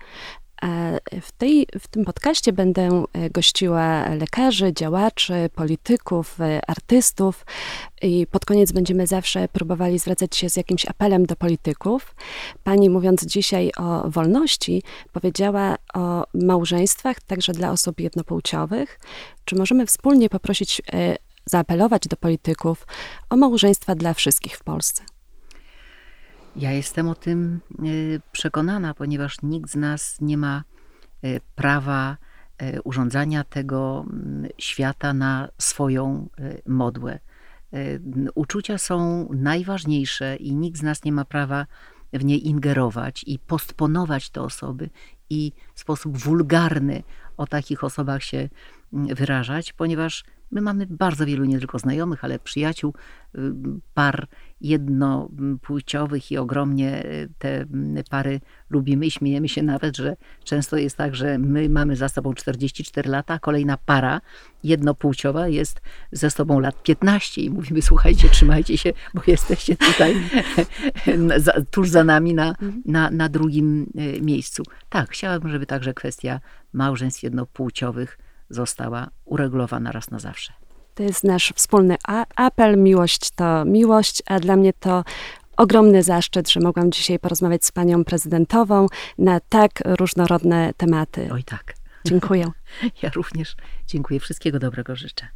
W, tej, w tym podcaście będę e, gościła lekarzy, działaczy, polityków, e, artystów i pod koniec będziemy zawsze próbowali zwracać się z jakimś apelem do polityków. Pani mówiąc dzisiaj o wolności, powiedziała o małżeństwach także dla osób jednopłciowych. Czy możemy wspólnie poprosić, e, zaapelować do polityków o małżeństwa dla wszystkich w Polsce? Ja jestem o tym y, przekonana, ponieważ nikt z nas nie ma y, prawa y, urządzania tego świata na swoją modłę. Uczucia są najważniejsze i nikt z nas nie ma prawa w nie ingerować i postponować te osoby i w sposób wulgarny o takich osobach się wyrażać, ponieważ My mamy bardzo wielu nie tylko znajomych, ale przyjaciół, y, par jednopłciowych i ogromnie y, te pary lubimy i śmiejemy się nawet, że często jest tak, że my mamy za sobą 44 lata, a kolejna para jednopłciowa jest ze sobą lat 15 i mówimy, słuchajcie, trzymajcie się, bo jesteście tutaj tuż za nami na, na, na drugim y, miejscu. Tak, chciałabym, żeby także kwestia małżeństw jednopłciowych została uregulowana raz na zawsze. To jest nasz wspólny apel. Miłość to miłość, a dla mnie to ogromny zaszczyt, że mogłam dzisiaj porozmawiać z panią prezydentową na tak różnorodne tematy. Oj tak. Dziękuję. Ja również dziękuję. Wszystkiego dobrego życzę.